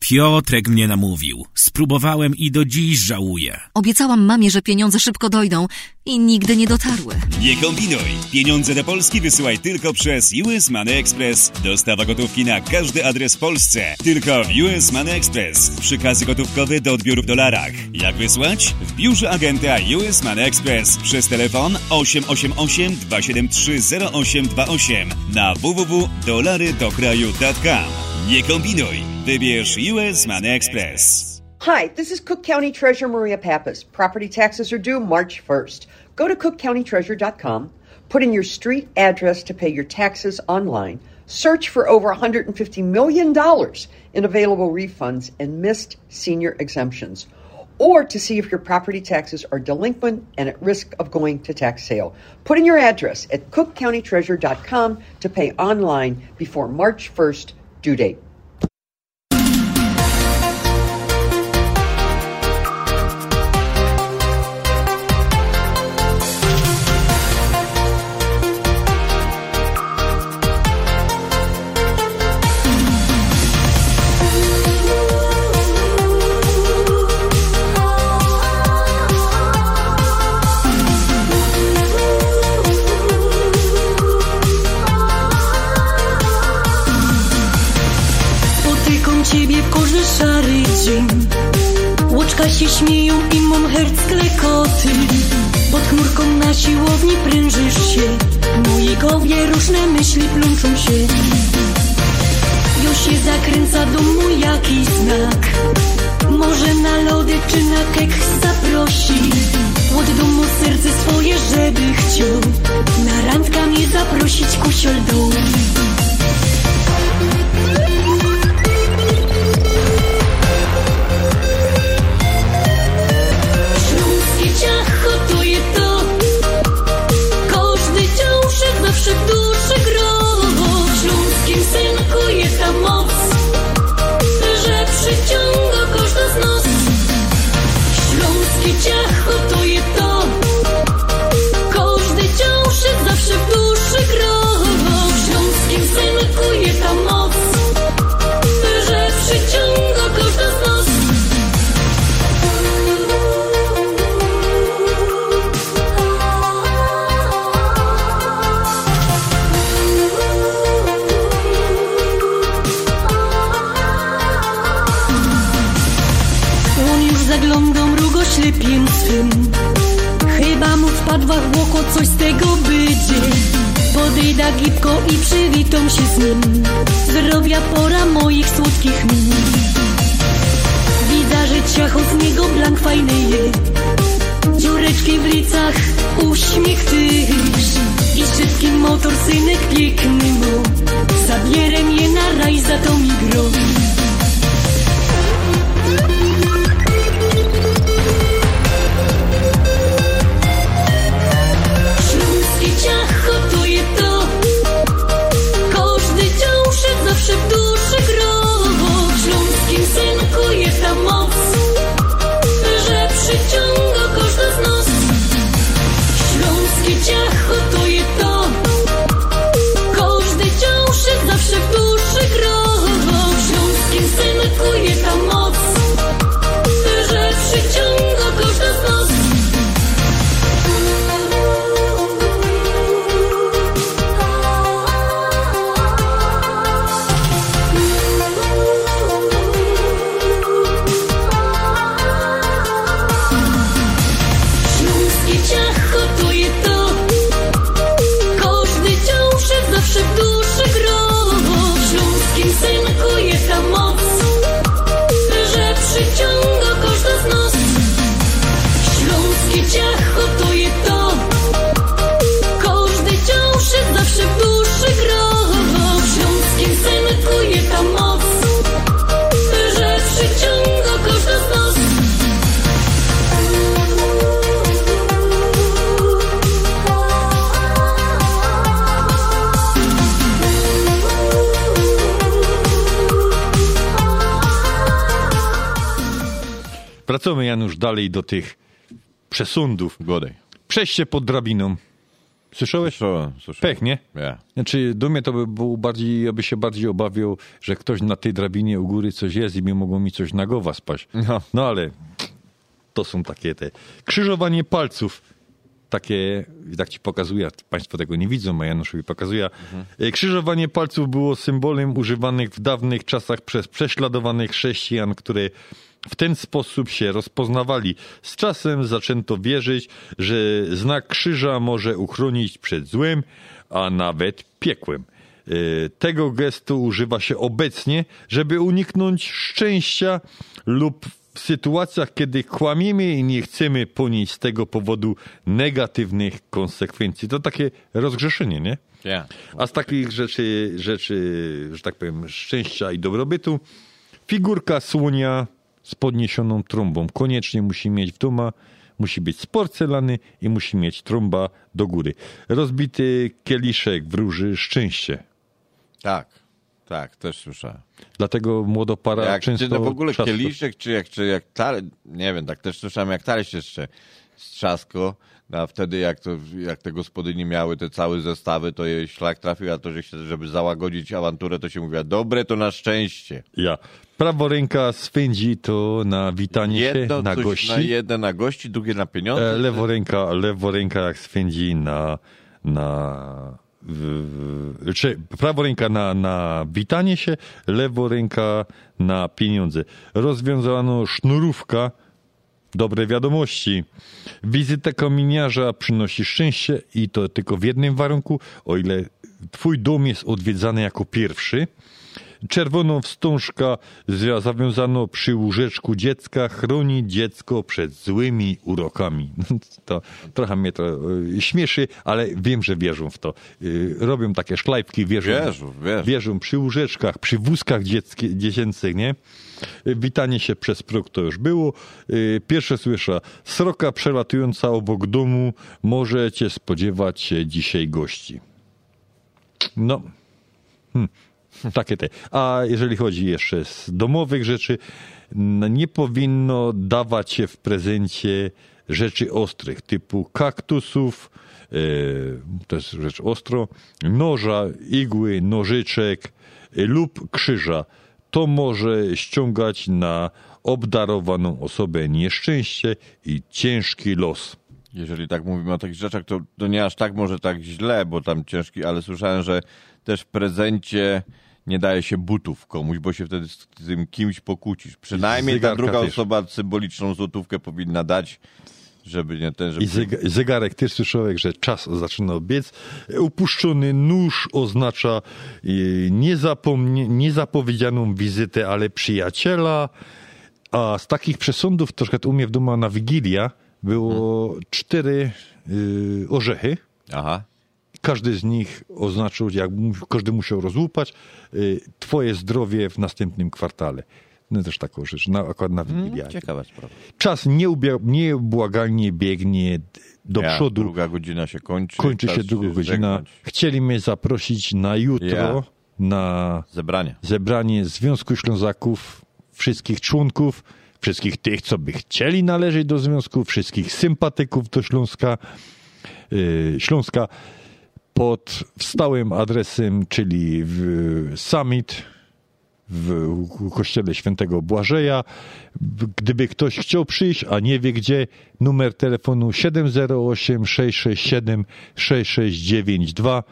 [SPEAKER 33] Piotrek mnie namówił. Spróbowałem i do dziś żałuję.
[SPEAKER 34] Obiecałam mamie, że pieniądze szybko dojdą i nigdy nie dotarły.
[SPEAKER 18] Nie kombinuj. Pieniądze do Polski wysyłaj tylko przez US Money Express. Dostawa gotówki na każdy adres w Polsce. Tylko w US Money Express. Przykazy gotówkowe do odbioru w dolarach. Jak wysłać? W biurze agenta US Money Express przez telefon 888 273 0828 na www.dolarydokraju.com. Nie kombinuj. Wybierz US Money Express.
[SPEAKER 9] Hi, this is Cook County Treasurer Maria Pappas. Property taxes are due March 1st. Go to cookcountytreasurer.com, put in your street address to pay your taxes online, search for over $150 million in available refunds and missed senior exemptions, or to see if your property taxes are delinquent and at risk of going to tax sale. Put in your address at cookcountytreasurer.com to pay online before March 1st due date.
[SPEAKER 19] Śmieją i mą herc klekoty. Pod chmurką na siłowni prężysz się. W mojej głowie różne myśli plączą się. Już się zakręca do mój jakiś znak. Może na lody czy na kek zaprosi. Od domu serce swoje, żeby chciał. Na randka mnie zaprosić kusiol dół Podejda gipko i przywitam się z nim. Zdrowia pora moich słodkich min. Widzę, że ciacho z niego blank fajny je Dziureczki w licach, uśmiech tyż I szybki motor synek piękny mu Zabierę je na raj, za to mi grozi
[SPEAKER 1] Wracamy, Janusz, dalej do tych przesądów.
[SPEAKER 2] Godej.
[SPEAKER 1] Przejście pod drabiną. Słyszałeś?
[SPEAKER 2] Słyszałem, słyszałem.
[SPEAKER 1] Pech, nie?
[SPEAKER 2] Ja.
[SPEAKER 1] Znaczy, do mnie to by był bardziej, ja by się bardziej obawiał, że ktoś na tej drabinie u góry coś jest i by mogło mi coś na głowa spaść.
[SPEAKER 2] No.
[SPEAKER 1] no ale to są takie te krzyżowanie palców. Takie, tak ci pokazuję, państwo tego nie widzą, a Januszowi pokazuję. E, Krzyżowanie palców było symbolem używanych w dawnych czasach przez prześladowanych chrześcijan, które w ten sposób się rozpoznawali. Z czasem zaczęto wierzyć, że znak krzyża może uchronić przed złem, a nawet piekłem. E, Tego gestu używa się obecnie, żeby uniknąć szczęścia lub w sytuacjach, kiedy kłamiemy i nie chcemy ponieść z tego powodu negatywnych konsekwencji. To takie rozgrzeszenie, nie? A z takich rzeczy, rzeczy, że tak powiem, szczęścia i dobrobytu, figurka słonia z podniesioną trąbą. Koniecznie musi mieć w domu, musi być z porcelany i musi mieć trąba do góry. Rozbity kieliszek wróży szczęście.
[SPEAKER 2] Tak, tak, też słyszałem.
[SPEAKER 1] Dlatego młodopara
[SPEAKER 2] jak,
[SPEAKER 1] często...
[SPEAKER 2] czy to w ogóle
[SPEAKER 1] trzaska.
[SPEAKER 2] kieliszek, czy jak, czy jak talerz, nie wiem, tak też słyszałem, jak talerz jeszcze strzasko, no, a wtedy jak, to, jak te gospodyni miały te całe zestawy, to jej szlak trafił, a to, że się, żeby załagodzić awanturę, to się mówiła, dobre to na szczęście.
[SPEAKER 1] Ja. Prawo ręka swędzi to na witanie
[SPEAKER 2] Jedno
[SPEAKER 1] się, na gości.
[SPEAKER 2] na jedne na gości, drugie na pieniądze.
[SPEAKER 1] E, lewo ręka, lewo ręka jak swędzi na, na w, czy prawa ręka na, na witanie się, lewa ręka na pieniądze. Rozwiązano sznurówka, dobre wiadomości. Wizyta kominiarza przynosi szczęście i to tylko w jednym warunku, o ile twój dom jest odwiedzany jako pierwszy. Czerwoną wstążka zia- zawiązano przy łóżeczku dziecka chroni dziecko przed złymi urokami. [LAUGHS] To trochę mnie to y, śmieszy, ale wiem, że wierzą w to. Y, Robią takie szlajpki, wierzą,
[SPEAKER 2] Wierzą, wierzą.
[SPEAKER 1] wierzą przy łóżeczkach, przy wózkach dzieckie, dziecięcych, nie? Y, Witanie się przez próg to już było. Pierwsze słysza, sroka przelatująca obok domu, możecie spodziewać się dzisiaj gości. No, hmm, [LAUGHS] takie te. A jeżeli chodzi jeszcze z domowych rzeczy, nie powinno dawać się w prezencie rzeczy ostrych, typu kaktusów, e, to jest rzecz ostro, noża, igły, nożyczek e, lub krzyża. To może ściągać na obdarowaną osobę nieszczęście i ciężki los.
[SPEAKER 2] Jeżeli tak mówimy o takich rzeczach, to, to nie aż tak może tak źle, bo tam ciężki, ale słyszałem, że też w prezencie nie daje się butów komuś, bo się wtedy z tym kimś pokłócisz. Przynajmniej ta druga
[SPEAKER 1] też.
[SPEAKER 2] osoba symboliczną złotówkę powinna dać, żeby nie ten, żeby...
[SPEAKER 1] I zeg- zegarek też słyszałem, że czas zaczyna biec. Upuszczony nóż oznacza niezapomnie, niezapowiedzianą wizytę, ale przyjaciela. A z takich przesądów, troszkę u mnie w domu na Wigilia, było cztery y, orzechy.
[SPEAKER 2] Aha.
[SPEAKER 1] Każdy z nich oznaczył, jak każdy musiał rozłupać, y, twoje zdrowie w następnym kwartale. No też taką rzecz, na, akurat na Wigilię.
[SPEAKER 2] Ciekawa sprawa.
[SPEAKER 1] Czas nieubia- nieubłagalnie biegnie do
[SPEAKER 2] Ja,
[SPEAKER 1] przodu.
[SPEAKER 2] Druga godzina się kończy.
[SPEAKER 1] Kończy się druga godzina.
[SPEAKER 2] żegnać.
[SPEAKER 1] Chcieli mnie zaprosić na jutro
[SPEAKER 2] Ja.
[SPEAKER 1] na
[SPEAKER 2] Zebranie.
[SPEAKER 1] zebranie Związku Ślązaków, wszystkich członków, wszystkich tych, co by chcieli należeć do związku, wszystkich sympatyków do Śląska, yy, Śląska pod stałym adresem, czyli w Summit w kościele świętego Błażeja. Gdyby ktoś chciał przyjść, a nie wie gdzie, numer telefonu 708 667 6692.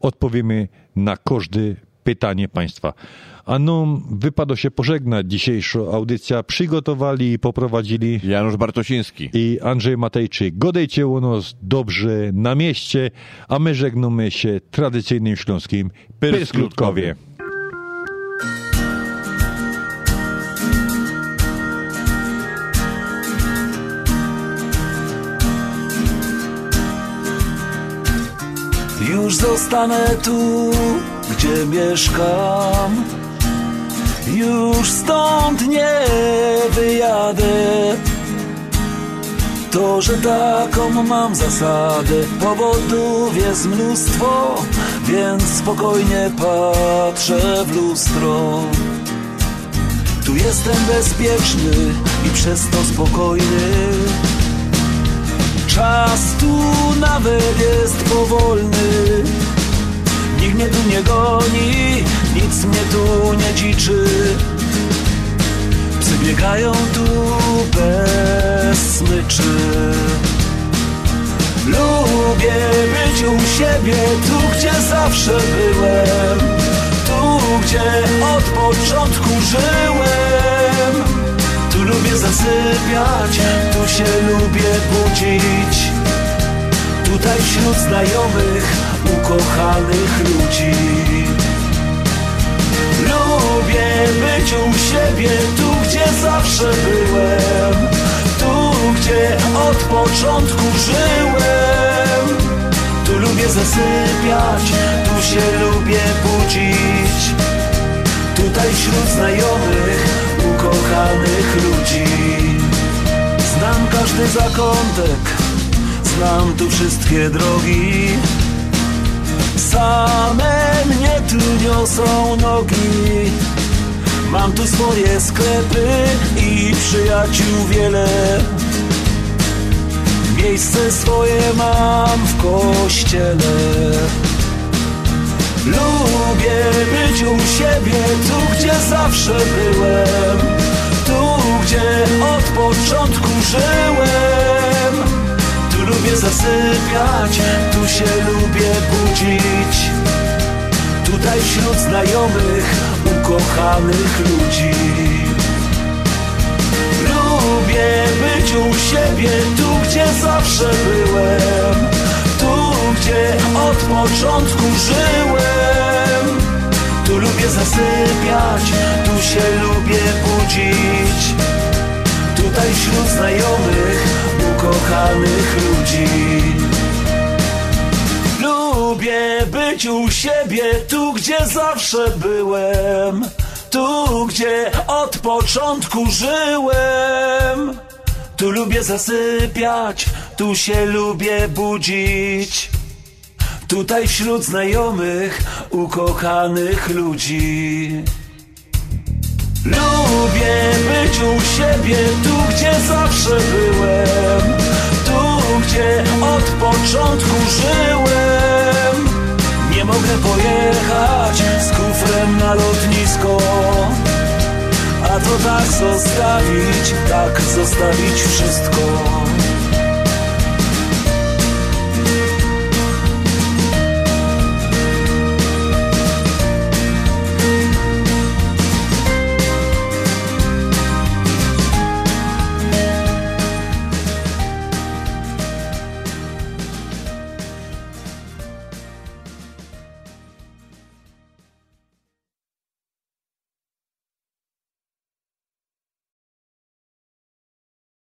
[SPEAKER 1] Odpowiemy na każde pytanie Państwa. A nam wypada się pożegnać. Dzisiejszą audycję przygotowali i poprowadzili
[SPEAKER 2] Janusz Bartosiński
[SPEAKER 1] i Andrzej Matejczyk. Godejcie u nas dobrze na mieście, a my żegnamy się tradycyjnym śląskim Pyrskutkowie.
[SPEAKER 20] Już zostanę tu, gdzie mieszkam. Już stąd nie wyjadę. To, że taką mam zasadę, powodów jest mnóstwo, więc spokojnie patrzę w lustro. Tu jestem bezpieczny i przez to spokojny. Czas tu nawet jest powolny Nikt mnie tu nie goni, nic mnie tu nie dziczy. Psy biegają tu bez smyczy. Lubię być u siebie, tu gdzie zawsze byłem. Tu gdzie od początku żyłem. Tu lubię zasypiać, tu się lubię budzić. Tutaj wśród znajomych, ukochanych ludzi. Lubię być u siebie, tu gdzie zawsze byłem. Tu gdzie od początku żyłem. Tu lubię zasypiać, tu się lubię budzić. Tutaj wśród znajomych, ukochanych ludzi. Znam każdy zakątek, znam tu wszystkie drogi Same mnie tu niosą nogi. Mam tu swoje sklepy i przyjaciół wiele. Miejsce swoje mam w kościele. Lubię być u siebie, tu gdzie zawsze byłem. Tu gdzie od początku żyłem lubię zasypiać, tu się lubię budzić. Tutaj wśród znajomych, ukochanych ludzi. Lubię być u siebie, tu gdzie zawsze byłem, tu gdzie od początku żyłem. Tu lubię zasypiać, tu się lubię budzić. Tutaj wśród znajomych, ukochanych ludzi. Lubię być u siebie, tu gdzie zawsze byłem. Tu gdzie od początku żyłem. Tu lubię zasypiać, tu się lubię budzić. Tutaj wśród znajomych, ukochanych ludzi. Lubię być u siebie, tu gdzie zawsze byłem, tu gdzie od początku żyłem. Nie mogę pojechać z kufrem na lotnisko, a to tak zostawić, tak zostawić wszystko.